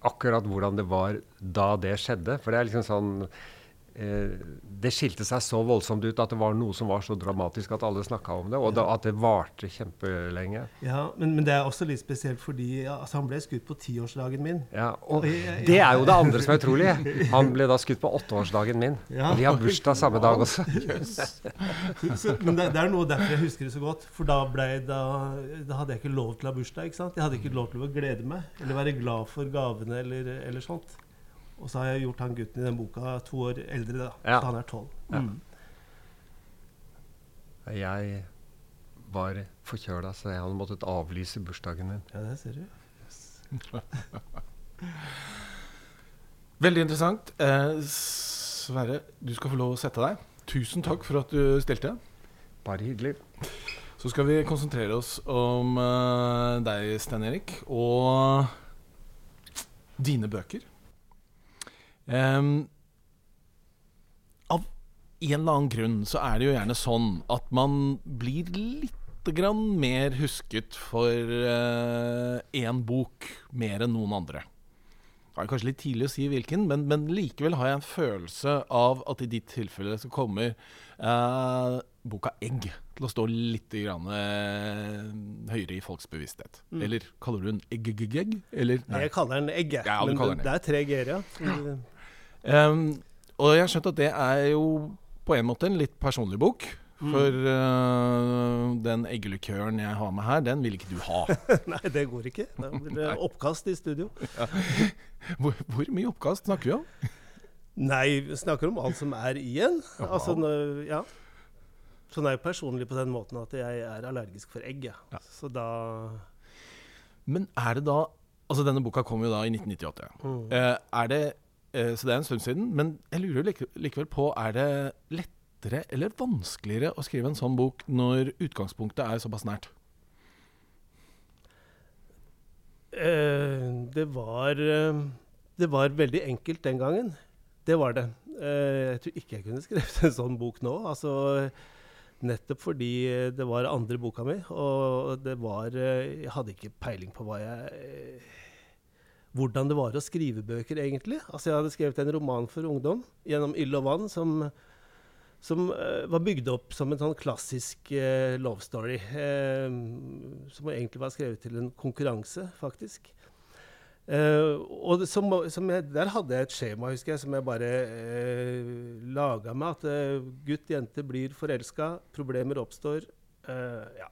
akkurat hvordan det var da det skjedde. For det er liksom sånn Eh, det skilte seg så voldsomt ut at det var noe som var så dramatisk at alle snakka om det, og da, at det varte kjempelenge. Ja, men, men, det er også litt spesielt fordi altså, han ble skutt på tiårsdagen min. Ja, og det er jo det andre som er utrolig. Han ble da skutt på åtteårsdagen min. Ja. Vi har bursdag samme dag også. Yes. Så, men det, det, er noe derfor jeg husker det så godt. For da, ble, da, da, hadde jeg ikke lov til å ha bursdag. ikke sant? Jeg hadde ikke lov til å glede meg eller være glad for gavene eller, eller sånt. Og så har jeg gjort han gutten i den boka to år eldre, da. Ja. Så han er tolv. Mm. Jeg var forkjøla, så jeg hadde måttet avlyse bursdagen min. Ja, det ser du. Yes. Veldig interessant. Eh, Sverre, du skal få lov å sette deg. Tusen takk for at du stilte. Bare hyggelig. Så skal vi konsentrere oss om uh, deg, Stein Erik, og dine bøker. Ehm, av en eller annen grunn så er det jo gjerne sånn at man blir litt grann mer husket for én bok mer enn noen andre. Det er kanskje litt tidlig å si hvilken, men, men likevel har jeg en følelse av at i ditt tilfelle så kommer uh, boka 'Egg' til å stå litt grann, uh, høyere i folks bevissthet. Mm. Eller kaller du den egg-egg? Eller? Nei, jeg kaller den egg. Ja, men det, det er tre g-er, ja. Ehm, og jeg har skjønt at det er jo på en måte en litt personlig bok. Mm. For uh, den eggelikøren jeg har med her, den vil ikke du ha. Nei, det går ikke. Da blir det oppkast i studio. Hvor, hvor mye oppkast snakker vi om? Nei, vi snakker om alt som er i en. Jaha. Altså, ja. Sånn er jeg personlig på den måten at jeg er allergisk for egg. Ja. Ja. Så da Men er det da Altså, denne boka kom jo da i 1998. mm. Uh, er det Så det er en stund siden. Men jeg lurer like, likevel på Er det lettere eller vanskeligere å skrive en sånn bok når utgangspunktet er såpass nært? Eh, det var eh, Det var veldig enkelt den gangen. Det var det. Eh, jeg tror ikke jeg kunne skrevet en sånn bok nå. Altså, nettopp fordi det var andre boka mi, og det var eh, Jeg hadde ikke peiling på hva jeg eh, hvordan det var å skrive bøker, egentlig. Altså, jeg hadde skrevet en roman for ungdom gjennom ild og vann som, som uh, var bygd opp som en sånn klassisk uh, love story. Uh, som egentlig var skrevet til en konkurranse, faktisk. Og som, som jeg, der hadde jeg et skjema, husker jeg, som jeg bare uh, laga med. At gutt, jente blir forelska, problemer oppstår. ja.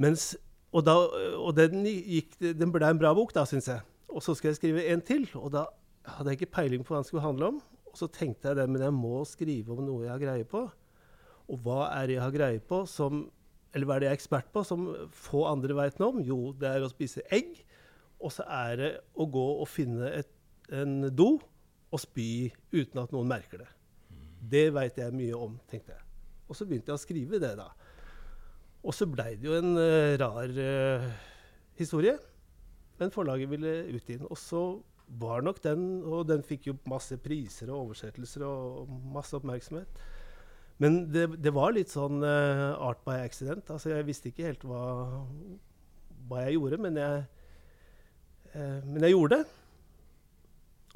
Mens og, da, og den, gikk, den ble en bra bok, da, syns jeg. Og så skulle jeg skrive en til, og da hadde jeg ikke peiling på hva den skulle handle om. Og så tenkte jeg det, men jeg må skrive om noe jeg har greie på. Og hva er det jeg har greie på som Eller hva er det jeg er ekspert på som få andre veit noe om? Jo, det er å spise egg. Og så er det å gå og finne et, en do og spy uten at noen merker det. Det veit jeg mye om, tenkte jeg. Og så begynte jeg å skrive det, da. Og så blei det jo en uh, rar uh, historie. Men forlaget ville utgi den. Og så var nok den Og den fikk jo masse priser og oversettelser og masse oppmerksomhet. Men det, det var litt sånn uh, art by accident. Altså, jeg visste ikke helt hva, hva jeg gjorde, men jeg, men jeg gjorde det.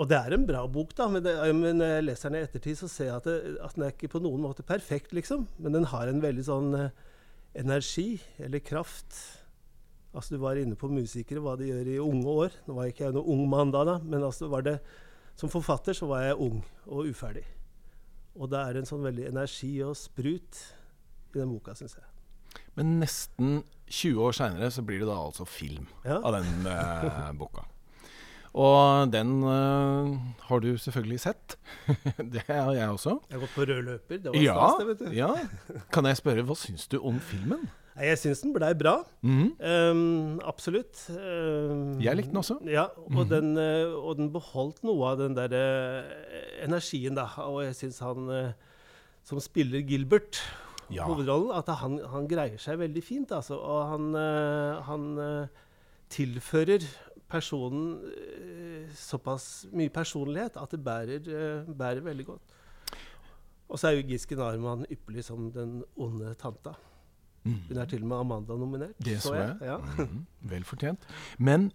Og det er en bra bok, da, men, det, men når jeg leser den i ettertid, så ser jeg at, det, at den er ikke på noen måte perfekt, liksom. Men den har en veldig sånn energi, eller kraft. Altså Du var inne på musikere, hva de gjør i unge år. Nå var ikke jeg noen ung mann da, da men altså var det, som forfatter så var jeg ung og uferdig. Og det er en sånn veldig energi og sprut i den boka, syns jeg. Men nesten 20 år seinere så blir det da altså film Ja. av den eh, boka. Og den uh, har du selvfølgelig sett. det har jeg også. Jeg har gått på rød løper. Det var Ja, stas, det, vet du. ja. Kan jeg spørre, hva syns du om filmen? Jeg syns den blei bra. Mm -hmm. um, absolutt. Um, Jeg likte den også. Ja, og, den, eh, og den beholdt noe av den der uh, energien, da. Og jeg syns han uh, som spiller Gilbert, Ja. hovedrollen, at han, han greier seg veldig fint, altså. Og han, uh, han tilfører personen eh, såpass mye personlighet at det bærer, eh, bærer veldig godt. Og så er jo Giske Narman ypperlig som den onde tanta. Hun er til og med Amanda nominert. Det så jeg. Ja. Mhm. Vel fortjent. Men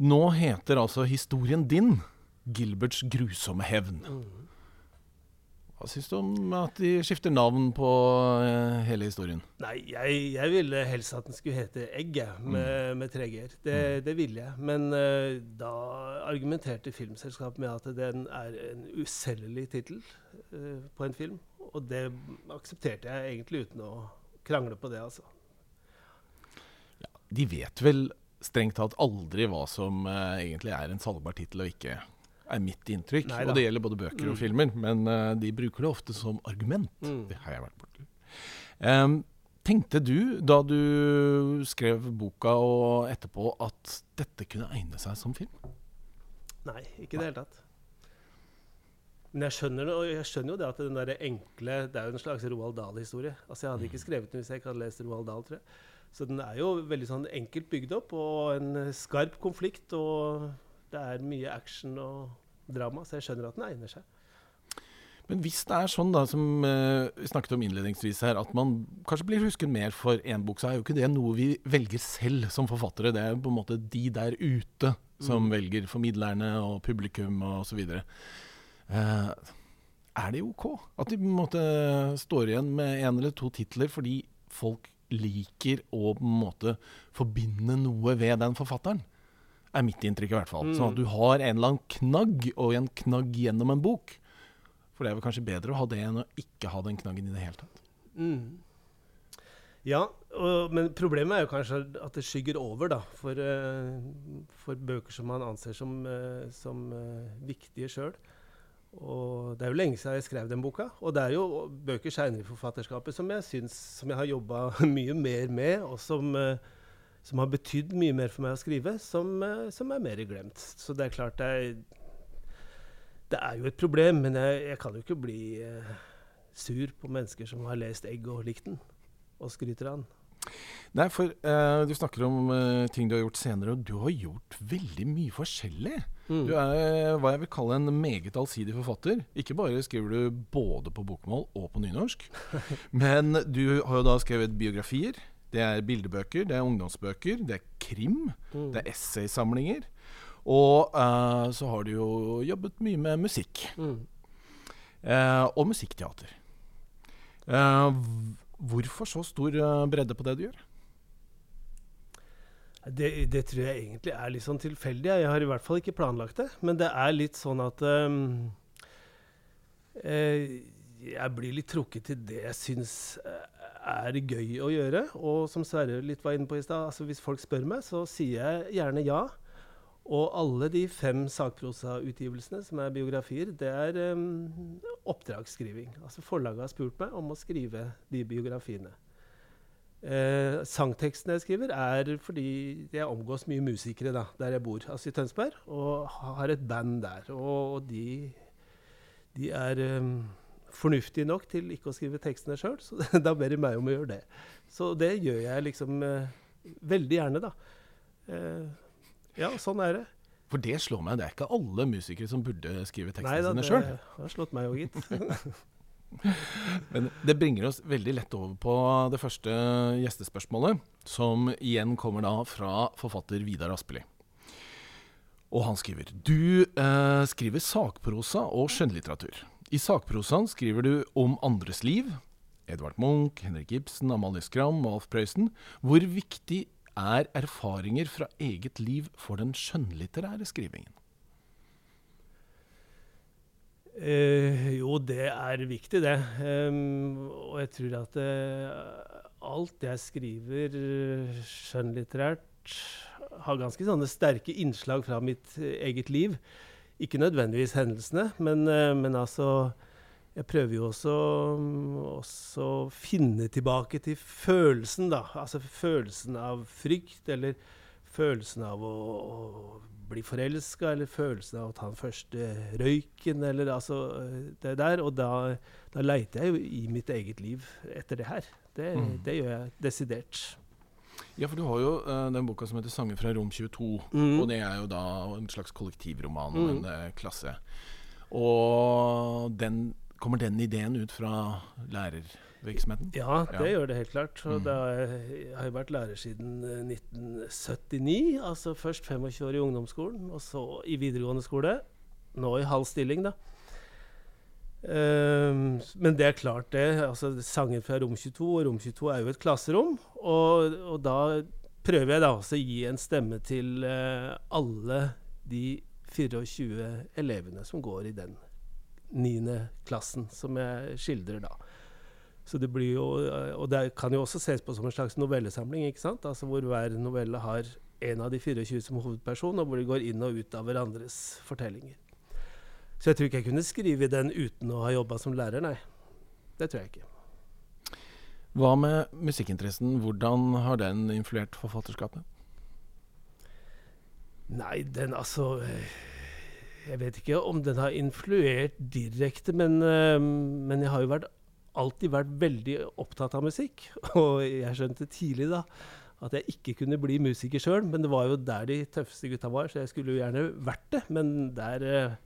nå heter altså historien din 'Gilberts grusomme hevn'. Mm. Hva syns du om at de skifter navn på eh, hele historien? Nei, jeg, jeg ville helst at den skulle hete Egg, med, med, med tre g-er. Det, det ville jeg. Men eh, da argumenterte filmselskapet med at den er en uselgelig tittel eh, på en film. Og det aksepterte jeg egentlig uten å krangle på det, altså. De vet vel strengt tatt aldri hva som eh, egentlig er en salgbar tittel og ikke, er mitt inntrykk. Neida. og det gjelder både bøker og Mm. filmer, men uh, de bruker det ofte som argument. Mm. Det har jeg vært borti. Um, tenkte du da du skrev boka og etterpå at dette kunne egne seg som film? Nei, ikke i det hele tatt. Men jeg skjønner, jeg skjønner jo det at den der enkle Det er jo en slags Roald Dahl-historie. Altså Jeg hadde ikke skrevet den hvis jeg ikke hadde lest Roald Dahl, tror jeg. Så den er jo veldig sånn enkelt bygd opp, og en skarp konflikt og Det er mye action og drama, så jeg skjønner at den egner seg. Men hvis det er sånn da, som eh, vi snakket om innledningsvis her, at man kanskje blir husket mer for én bok, så er jo ikke det noe vi velger selv som forfattere. Det er på en måte de der ute som velger formidlerne og publikum og osv. Uh, er det ok at de på en måte står igjen med én eller to titler fordi folk liker å på en måte forbinde noe ved den forfatteren? Er mitt inntrykk i hvert fall. Sånn at du har en eller annen knagg, og en knagg gjennom en bok. For det er vel kanskje bedre å ha det enn å ikke ha den knaggen i det hele tatt. Mm. Ja, og, men problemet er jo kanskje at det skygger over da, for, eh, for bøker som man anser som, eh, som eh, viktige sjøl. Og det er jo lenge siden jeg skrev den boka. Og det er jo bøker seinere i forfatterskapet som jeg syns som jeg har jobba mye mer med, og som, som har betydd mye mer for meg å skrive, som, eh, som er mer glemt. Så det er klart er, det er jo et problem, men jeg, jeg kan jo ikke bli eh, sur på mennesker som har lest 'Egg' og likt den, og skryter av den. Nei, for eh, du snakker om eh, ting du har gjort senere, og du har gjort veldig mye forskjellig. Mm. Du er hva jeg vil kalle en meget allsidig forfatter. Ikke bare skriver du både på bokmål og på nynorsk, men du har jo da skrevet biografier. Det er bildebøker, det er ungdomsbøker, det er krim, Mm. det er essaysamlinger. Og uh, så har du jo jobbet mye med musikk. Mm. Uh, og musikkteater. Uh, hvorfor så stor bredde på det du gjør? Det, det tror jeg egentlig er litt sånn tilfeldig. Jeg har i hvert fall ikke planlagt det. Men det er litt sånn at um, eh, Jeg blir litt trukket til det jeg syns er gøy å gjøre. Og som Sverre litt var inne på i stad, altså hvis folk spør meg, så sier jeg gjerne ja. Og alle de fem sakprosautgivelsene som er biografier, det er um, oppdragsskriving. Altså forlaget har spurt meg om å skrive de biografiene. Eh, sangtekstene jeg skriver, er fordi jeg omgås mye musikere da, der jeg bor, altså i Tønsberg, og har et band der. Og, og de, de er eh, fornuftige nok til ikke å skrive tekstene sjøl, så da ber de meg om å gjøre det. Så det gjør jeg liksom eh, veldig gjerne, da. Eh, ja, sånn er det. For det slår meg, det er ikke alle musikere som burde skrive tekstene Nei da, sine det har slått meg òg, gitt. Men det bringer oss veldig lett over på det første gjestespørsmålet, som igjen kommer da fra forfatter Vidar Aspeli. Og han skriver Du eh, skriver sakprosa og skjønnlitteratur. I sakprosaen skriver du om andres liv. Edvard Munch, Henrik Ibsen, Amalie Skram og Alf Prøysen. Hvor viktig er erfaringer fra eget liv for den skjønnlitterære skrivingen? Eh, jo, det er viktig, det. Um, og jeg tror at uh, alt jeg skriver eh, skjønnlitterært, har ganske sånne sterke innslag fra mitt eh, eget liv. Ikke nødvendigvis hendelsene, men, eh, men altså Jeg prøver jo også også å finne tilbake til følelsen, da. Altså følelsen av frykt, eller følelsen av å, å bli forelska, eller følelsen av å ta den første røyken, eller altså det der. Og da, da leiter jeg jo i mitt eget liv etter det her. Det, Mm. det gjør jeg desidert. Ja, for du har jo uh, den boka som heter 'Sanger fra rom 22'. Mm. Og det er jo da en slags kollektivroman om Mm. en uh, klasse. Og den, kommer den ideen ut fra lærervirksomheten? Ja, det Ja. gjør det helt klart. Og Mm. jeg har jo vært lærer siden eh, 1979. Altså først 25 år i ungdomsskolen, og så i videregående skole. Nå i halv stilling, da. Ehm, men det er klart, det. altså Sanger fra rom 22, og rom 22 er jo et klasserom. Og, og da prøver jeg da også å gi en stemme til eh, alle de 24 elevene som går i den niende klassen som jeg skildrer da. Så det blir jo, Og det kan jo også ses på som en slags novellesamling, ikke sant? Altså hvor hver novelle har en av de 24 som hovedperson, og hvor de går inn og ut av hverandres fortellinger. Så jeg tror ikke jeg kunne skrive den uten å ha jobba som lærer, nei. Det tror jeg ikke. Hva med musikkinteressen? Hvordan har den influert forfatterskapet? Nei, den altså eh, Jeg vet ikke om den har influert direkte, men, eh, men jeg har jo vært, alltid vært veldig opptatt av musikk. Og jeg skjønte tidlig da at jeg ikke kunne bli musiker sjøl. Men det var jo der de tøffeste gutta var, så jeg skulle jo gjerne vært det. Men der eh,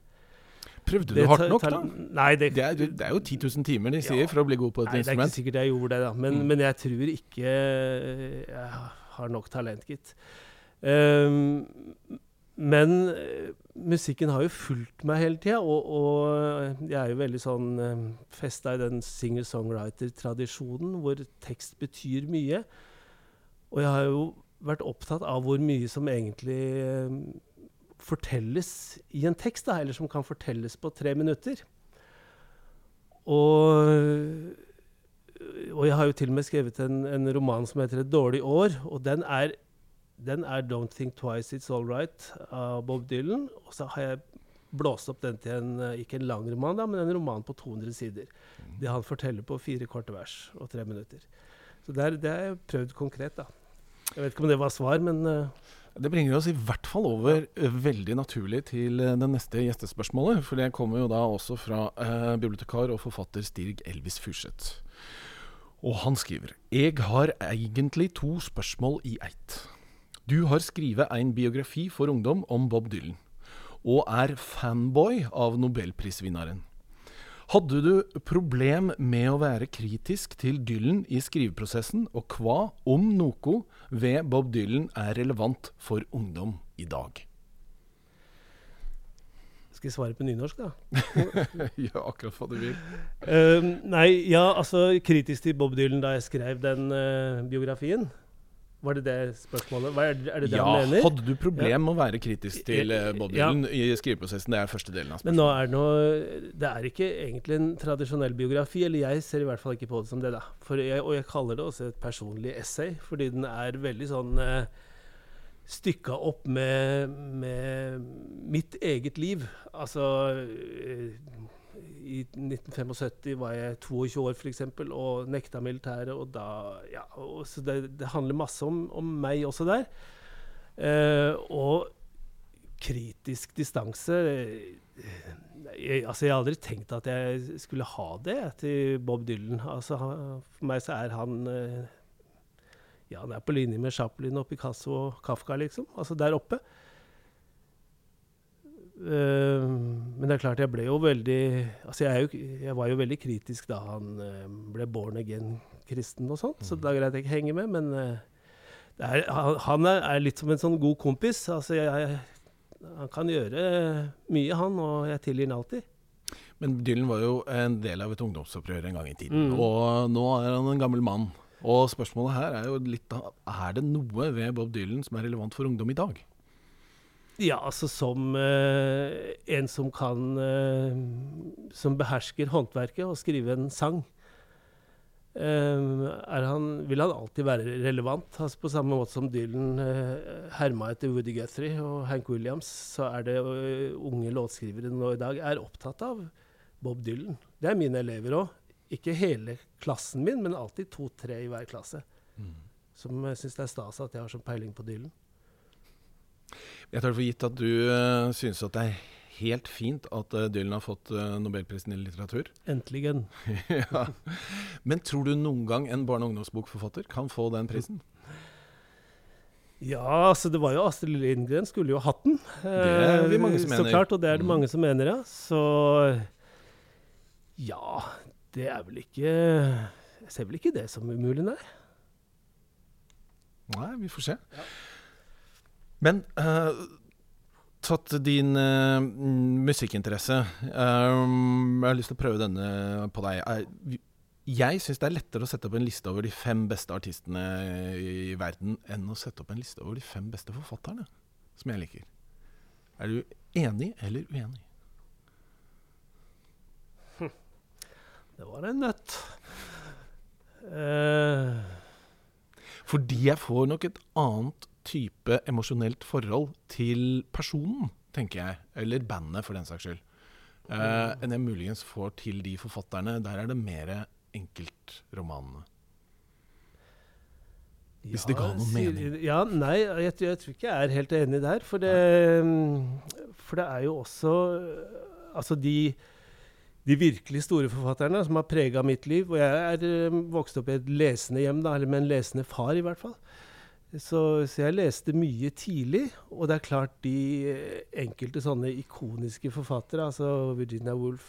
Prøvde du hardt nok, da? Nei, det, Det er, det er jo 10 000 timer de sier Ja. for å bli god på et Nei, det er ikke sikkert jeg gjorde det, da. Men, Mm. men jeg tror ikke eh, jeg har nok talent, gitt. Um, men eh, musikken har jo fulgt meg hele tida, og, og jeg er jo veldig sånn uh, festa i den singer-songwriter-tradisjonen hvor tekst betyr mye. Og jeg har jo vært opptatt av hvor mye som egentlig eh, fortelles i en tekst, da, eller som kan fortelles på tre minutter. Og, og jeg har jo til og med skrevet en, en roman som heter 'Et dårlig år', og den er, den er 'Don't Think Twice It's All Right' av Bob Dylan. Og så har jeg blåst opp den til en, ikke en lang roman, da, men en roman på 200 sider. Det han forteller på fire korte vers og tre minutter. Så det, er, det har jeg prøvd konkret, da. Jeg vet ikke om det var svar, men eh, Det bringer oss i hvert fall over eh, veldig naturlig til eh, det neste gjestespørsmålet. For det kommer jo da også fra eh, bibliotekar og forfatter Stig Elvis Furseth. Og han skriver Jeg har egentlig to spørsmål i eitt. Du har skrevet en biografi for ungdom om Bob Dylan, og er fanboy av nobelprisvinneren. Hadde du problem med å være kritisk til Dylan i skriveprosessen, og hva, om noe, ved Bob Dylan er relevant for ungdom i dag? skal jeg svare på nynorsk, da? Gjør akkurat hva du vil. Uh, nei, ja, altså kritisk til Bob Dylan da jeg skrev den uh, biografien. Var det det spørsmålet? Hva er, er det det Ja, han mener? hadde du problem med å være kritisk til Bob Dylan Ja. I skriveprosessen? Det er første delen av spørsmålet. Men nå er det noe Det er ikke egentlig en tradisjonell biografi, eller jeg ser i hvert fall ikke på det som det, da. For jeg, og jeg kaller det også et personlig essay, fordi den er veldig sånn eh, stykka opp med, med mitt eget liv. Altså eh, I 1975 var jeg 22 år, f.eks., og nekta militæret. Og da Ja, og så det, det handler masse om, om meg også der. Eh, og kritisk distanse jeg, altså jeg har aldri tenkt at jeg skulle ha det til Bob Dylan. Altså, for meg så er han eh, Ja, han er på linje med Chaplin og Picasso og Kafka, liksom. Altså der oppe. Eh, men det er klart, jeg ble jo veldig Altså, jeg, jo, jeg var jo veldig kritisk da han eh, ble born again kristen og sånt, så det er greit jeg ikke henger med. Men eh, det er, han, er, er litt som en sånn god kompis. Altså, jeg, han kan gjøre mye, han, og jeg tilgir han alltid. Men Dylan var jo en del av et ungdomsopprør en gang i tiden. Mm. Og nå er han en gammel mann. Og spørsmålet her er jo litt Er det noe ved Bob Dylan som er relevant for ungdom i dag? Ja, altså som uh, en som kan uh, Som behersker håndverket og skrive en sang. Uh, er han, vil han alltid være relevant. Altså på samme måte som Dylan herma etter Woody Guthrie og Hank Williams, så er det unge låtskrivere nå i dag er opptatt av Bob Dylan. Det er mine elever òg. Ikke hele klassen min, men alltid to-tre i hver klasse. Som uh, syns det er stas at jeg har sånn peiling på Dylan. Jeg tar det for gitt at du uh, synes at det er helt fint at eh, Dylan har fått eh, Nobelprisen i litteratur. Endelig. ja. Men tror du noen gang en barne- og ungdomsbokforfatter kan få den prisen? Ja, altså det var jo Astrid Lindgren skulle jo hatt den. Det er det mange som mener. Så klart, og det er det Mm. mange som mener, ja. Så ja, det er vel ikke Jeg ser vel ikke det som umulig, nei. Nei, vi får se. Men uh, tatt din mm, musikkinteresse um, Jeg har lyst til å prøve denne på deg. Jeg syns det er lettere å sette opp en liste over de fem beste artistene i verden enn å sette opp en liste over de fem beste forfatterne som jeg liker. Er du enig eller uenig? Det var en nøtt. Uh... Fordi jeg får nok et annet type emosjonelt forhold til personen, tenker jeg. Eller bandet, for den saks skyld. Uh, enn jeg muligens får til de forfatterne. Der er det mer enkeltromanene. Hvis det ga noen mening. Ja, nei, jeg, jeg tror ikke jeg er helt enig der. For det, for det er jo også Altså, de, de virkelig store forfatterne som har prega mitt liv Og jeg er eh, vokst opp i et lesende hjem, da, eller med en lesende far, i hvert fall. Så, så, jeg leste mye tidlig. Og det er klart de eh, enkelte sånne ikoniske forfattere, altså Virginia Woolf,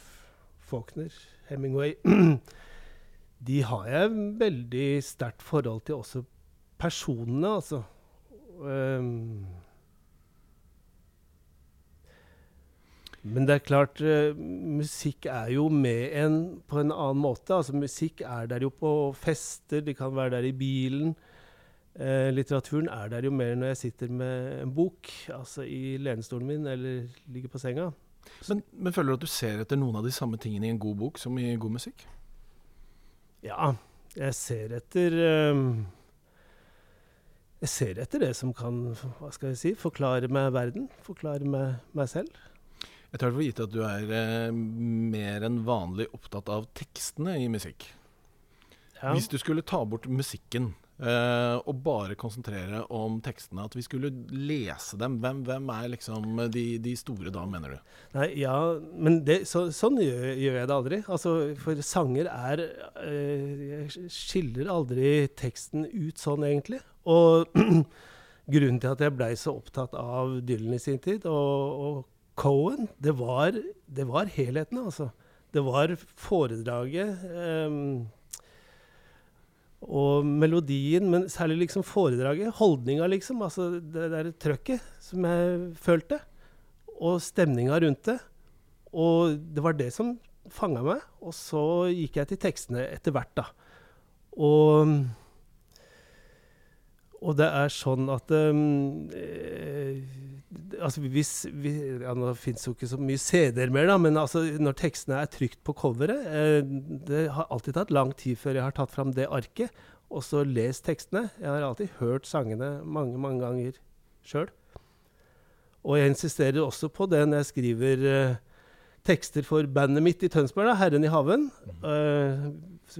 Faulkner, Hemingway De har jeg veldig sterkt forhold til også personene, altså. Um, men det er klart, uh, musikk er jo med en på en annen måte. Altså Musikk er der jo på fester, de kan være der i bilen. Uh, litteraturen er der jo mer når jeg sitter med en bok, altså i lenestolen min eller ligger på senga. Men, men, føler du at du ser etter noen av de samme tingene i en god bok som i god musikk? Ja, jeg ser etter um, Jeg ser etter det som kan hva skal jeg si, forklare meg verden, forklare meg, meg selv. Jeg tar det for gitt at du er eh, mer enn vanlig opptatt av tekstene i musikk. Ja. Hvis du skulle ta bort musikken, Uh, og bare konsentrere om tekstene. At vi skulle lese dem. Hvem, hvem er liksom de, de, store da, mener du? Nei, ja, men det, så, sånn gjør, gjør, jeg det aldri. Altså, for sanger er uh, Jeg skiller aldri teksten ut sånn, egentlig. Og grunnen til at jeg blei så opptatt av Dylan i sin tid, og, og Cohen, det var, det var helheten, altså. Det var foredraget. Um, og melodien, men særlig liksom foredraget. Holdninga, liksom. Altså det der trøkket som jeg følte. Og stemninga rundt det. Og det var det som fanga meg. Og så gikk jeg til tekstene etter hvert, da. Og, og det er sånn at um, eh, altså hvis, vi, ja, Nå fins jo ikke så mye CD-er mer, da, men altså når tekstene er trykt på coveret eh, Det har alltid tatt lang tid før jeg har tatt fram det arket og så lest tekstene. Jeg har alltid hørt sangene mange, mange ganger sjøl. Og jeg insisterer også på det når jeg skriver eh, tekster for bandet mitt i Tønsberg, da, 'Herren i haven'. Uh,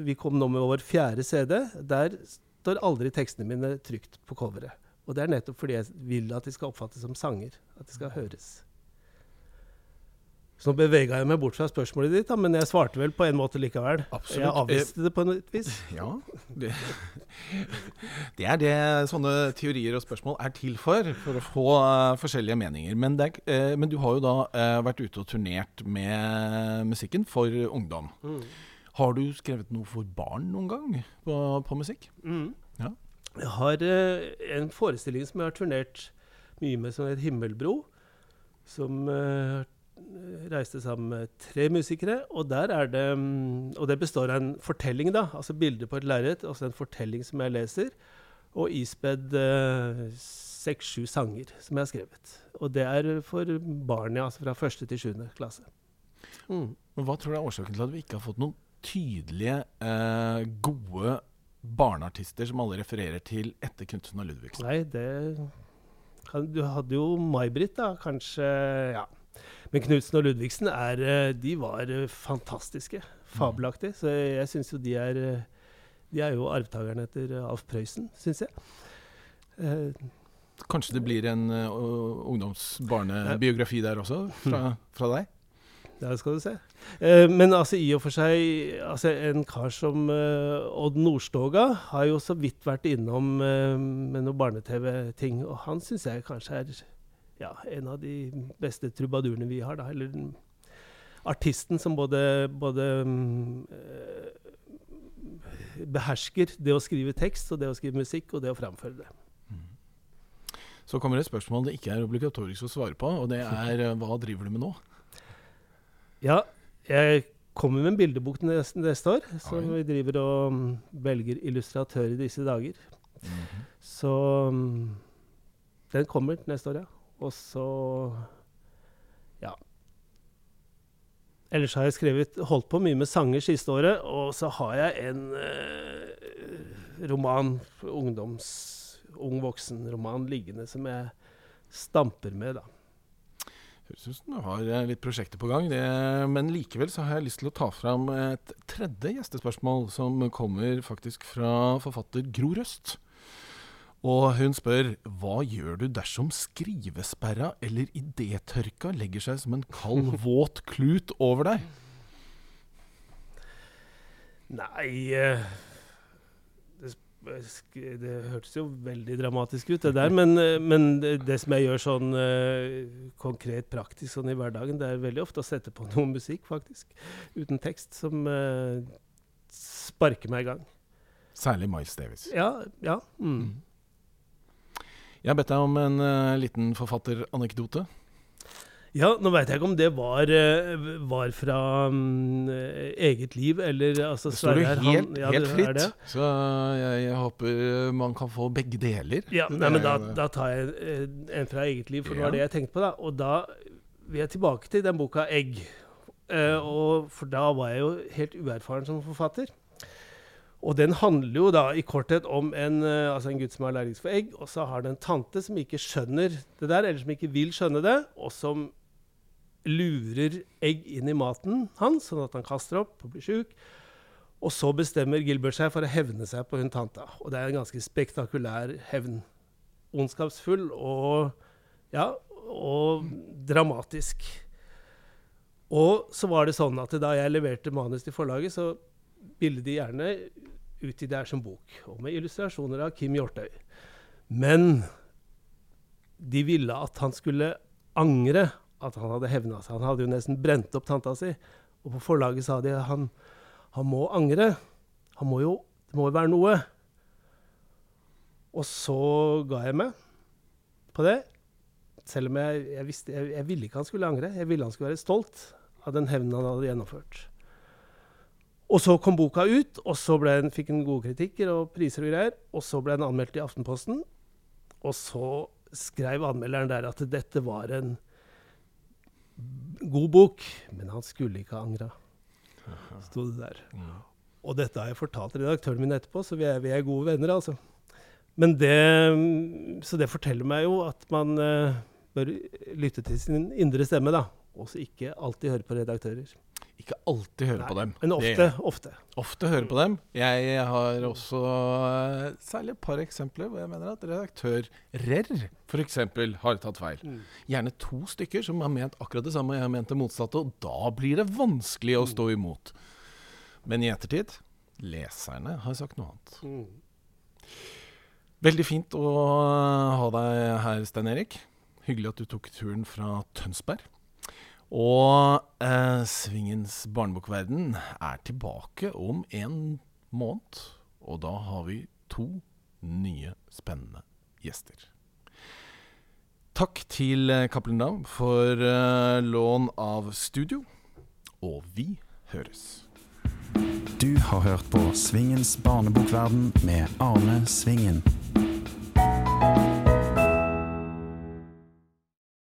vi kom nå med vår fjerde CD. Der står aldri tekstene mine trygt på coveret. Og det er nettopp fordi jeg vil at de skal oppfattes som sanger. At de skal høres. Så nå bevega jeg meg bort fra spørsmålet ditt, da, men jeg svarte vel på en måte likevel. Absolutt. Jeg avviste det på et vis. Ja. Det, det, er det sånne teorier og spørsmål er til for. For å få uh, forskjellige meninger. Men, det, uh, men, du har jo da uh, vært ute og turnert med musikken for ungdom. Mm. Har du skrevet noe for barn noen gang på, på musikk? Mm. Ja. Jeg har uh, en forestilling som jeg har turnert mye med, som heter 'Himmelbro'. Som uh, reiste sammen med tre musikere. Og der er det um, Og det består av en fortelling, da. Altså bilder på et lerret. Altså en fortelling som jeg leser. Og ispedd uh, seks-sju sanger som jeg har skrevet. Og det er for barn, ja. Altså fra første til sjuende klasse. Mm. Men Hva tror du er årsaken til at vi ikke har fått noen tydelige, gode barneartister som alle refererer til etter Knutsen og Ludvigsen? Nei, det kan, Du hadde jo May-Britt, da. Kanskje Ja. Men Knutsen og Ludvigsen er, eh, de var eh, fantastiske. Fabelaktige. Så jeg syns jo de er eh, De er jo arvtakerne etter Alf Prøysen, syns jeg. Kanskje det blir en uh, ungdomsbarnebiografi der også, fra, fra deg? Det skal du se. Eh, men altså, i og for seg altså, En kar som eh, Odd Nordstoga har jo så vidt vært innom eh, med noen barne-TV-ting. Og han syns jeg kanskje er ja, en av de beste trubadurene vi har. da, Eller artisten som både, både eh, behersker det å skrive tekst og det å skrive musikk og det å framføre det. Mm. Så kommer det et spørsmål det ikke er obligatorisk å svare på, og det er eh, hva driver du med nå? Ja, jeg kommer med en bildebok neste, neste år, som Oi. vi driver og um, velger illustratør i disse dager. Mm -hmm. Så den kommer neste år, ja. Og så ja. Ellers har jeg skrevet, holdt på mye med sanger siste året, og så har jeg en eh, roman, ungdoms, ung voksen-roman liggende som jeg stamper med, da. Høres ut som du har eh, litt prosjekter på gang. Det, men likevel så har jeg lyst til å ta fram et tredje gjestespørsmål, som kommer faktisk fra forfatter Gro Røst. Og hun spør hva gjør du dersom skrivesperra eller idétørka legger seg som en kald, våt klut over deg? Nei eh, Det hørtes jo veldig dramatisk ut, det der. Men, eh, men det, som jeg gjør sånn uh, konkret praktisk sånn i hverdagen, det er veldig ofte å sette på noe musikk, faktisk. Uten tekst, som uh, sparker meg i gang. Særlig Miles Davis. Ja. ja. Mm. Jeg har bedt deg om en uh, liten forfatteranekdote. Ja, nå veit jeg ikke om det var, eh, var fra um, eget liv, eller altså Det står jo helt, ja, helt fritt, så jeg, jeg, håper man kan få begge deler. Ja, nei, men da, da, tar jeg eh, en fra eget liv, for det var det jeg tenkte på. da. Og da vil jeg tilbake til den boka 'Egg'. Uh, og, for da var jeg jo helt uerfaren som forfatter. Og den handler jo da i korthet om en, uh, altså en gutt som er allergisk for egg, og så har det en tante som ikke skjønner det der, eller som ikke vil skjønne det, og som lurer egg inn i maten hans, sånn at han kaster opp og blir sjuk. Og så bestemmer Gilbert seg for å hevne seg på hun tanta. Og det er en ganske spektakulær hevn. Ondskapsfull og, ja, og dramatisk. Og så var det sånn at da jeg leverte manus til forlaget, så ville de gjerne utgi det her som bok, og med illustrasjoner av Kim Hjortøy. Men de ville at han skulle angre at han hadde hevna seg. Han hadde jo nesten brent opp tanta si. Og på forlaget sa de at han, han må angre. Han må jo, det må jo være noe. Og så ga jeg meg på det. Selv om jeg, jeg visste jeg, jeg, ville ikke han skulle angre. Jeg ville han skulle være stolt av den hevnen han hadde gjennomført. Og så kom boka ut, og så den, fikk den gode kritikker og priser og greier. Og så ble den anmeldt i Aftenposten. Og så skrev anmelderen der at dette var en god bok, men han skulle ikke ha angra. Sto det der. Og dette har jeg fortalt redaktøren min etterpå, så vi er, vi er gode venner, altså. Men det, så det forteller meg jo at man uh, bør lytte til sin indre stemme, da. Og ikke alltid høre på redaktører. Ikke alltid høre Nei, på dem. Men ofte. ofte. Ofte høre på dem. Jeg har også uh, særlig et par eksempler hvor jeg mener at redaktører f.eks. har tatt feil. Mm. Gjerne to stykker som har ment akkurat det samme og jeg har ment det motsatte. Og da blir det vanskelig å stå imot. Men i ettertid leserne har sagt noe annet. Mm. Veldig fint å ha deg her, Stein Erik. Hyggelig at du tok turen fra Tønsberg. Og eh, Svingens barnebokverden er tilbake om en måned. Og da har vi to nye spennende gjester. Takk til eh, Cappelen Dam for eh, lån av studio. Og vi høres. Du har hørt på Svingens barnebokverden med Arne Svingen.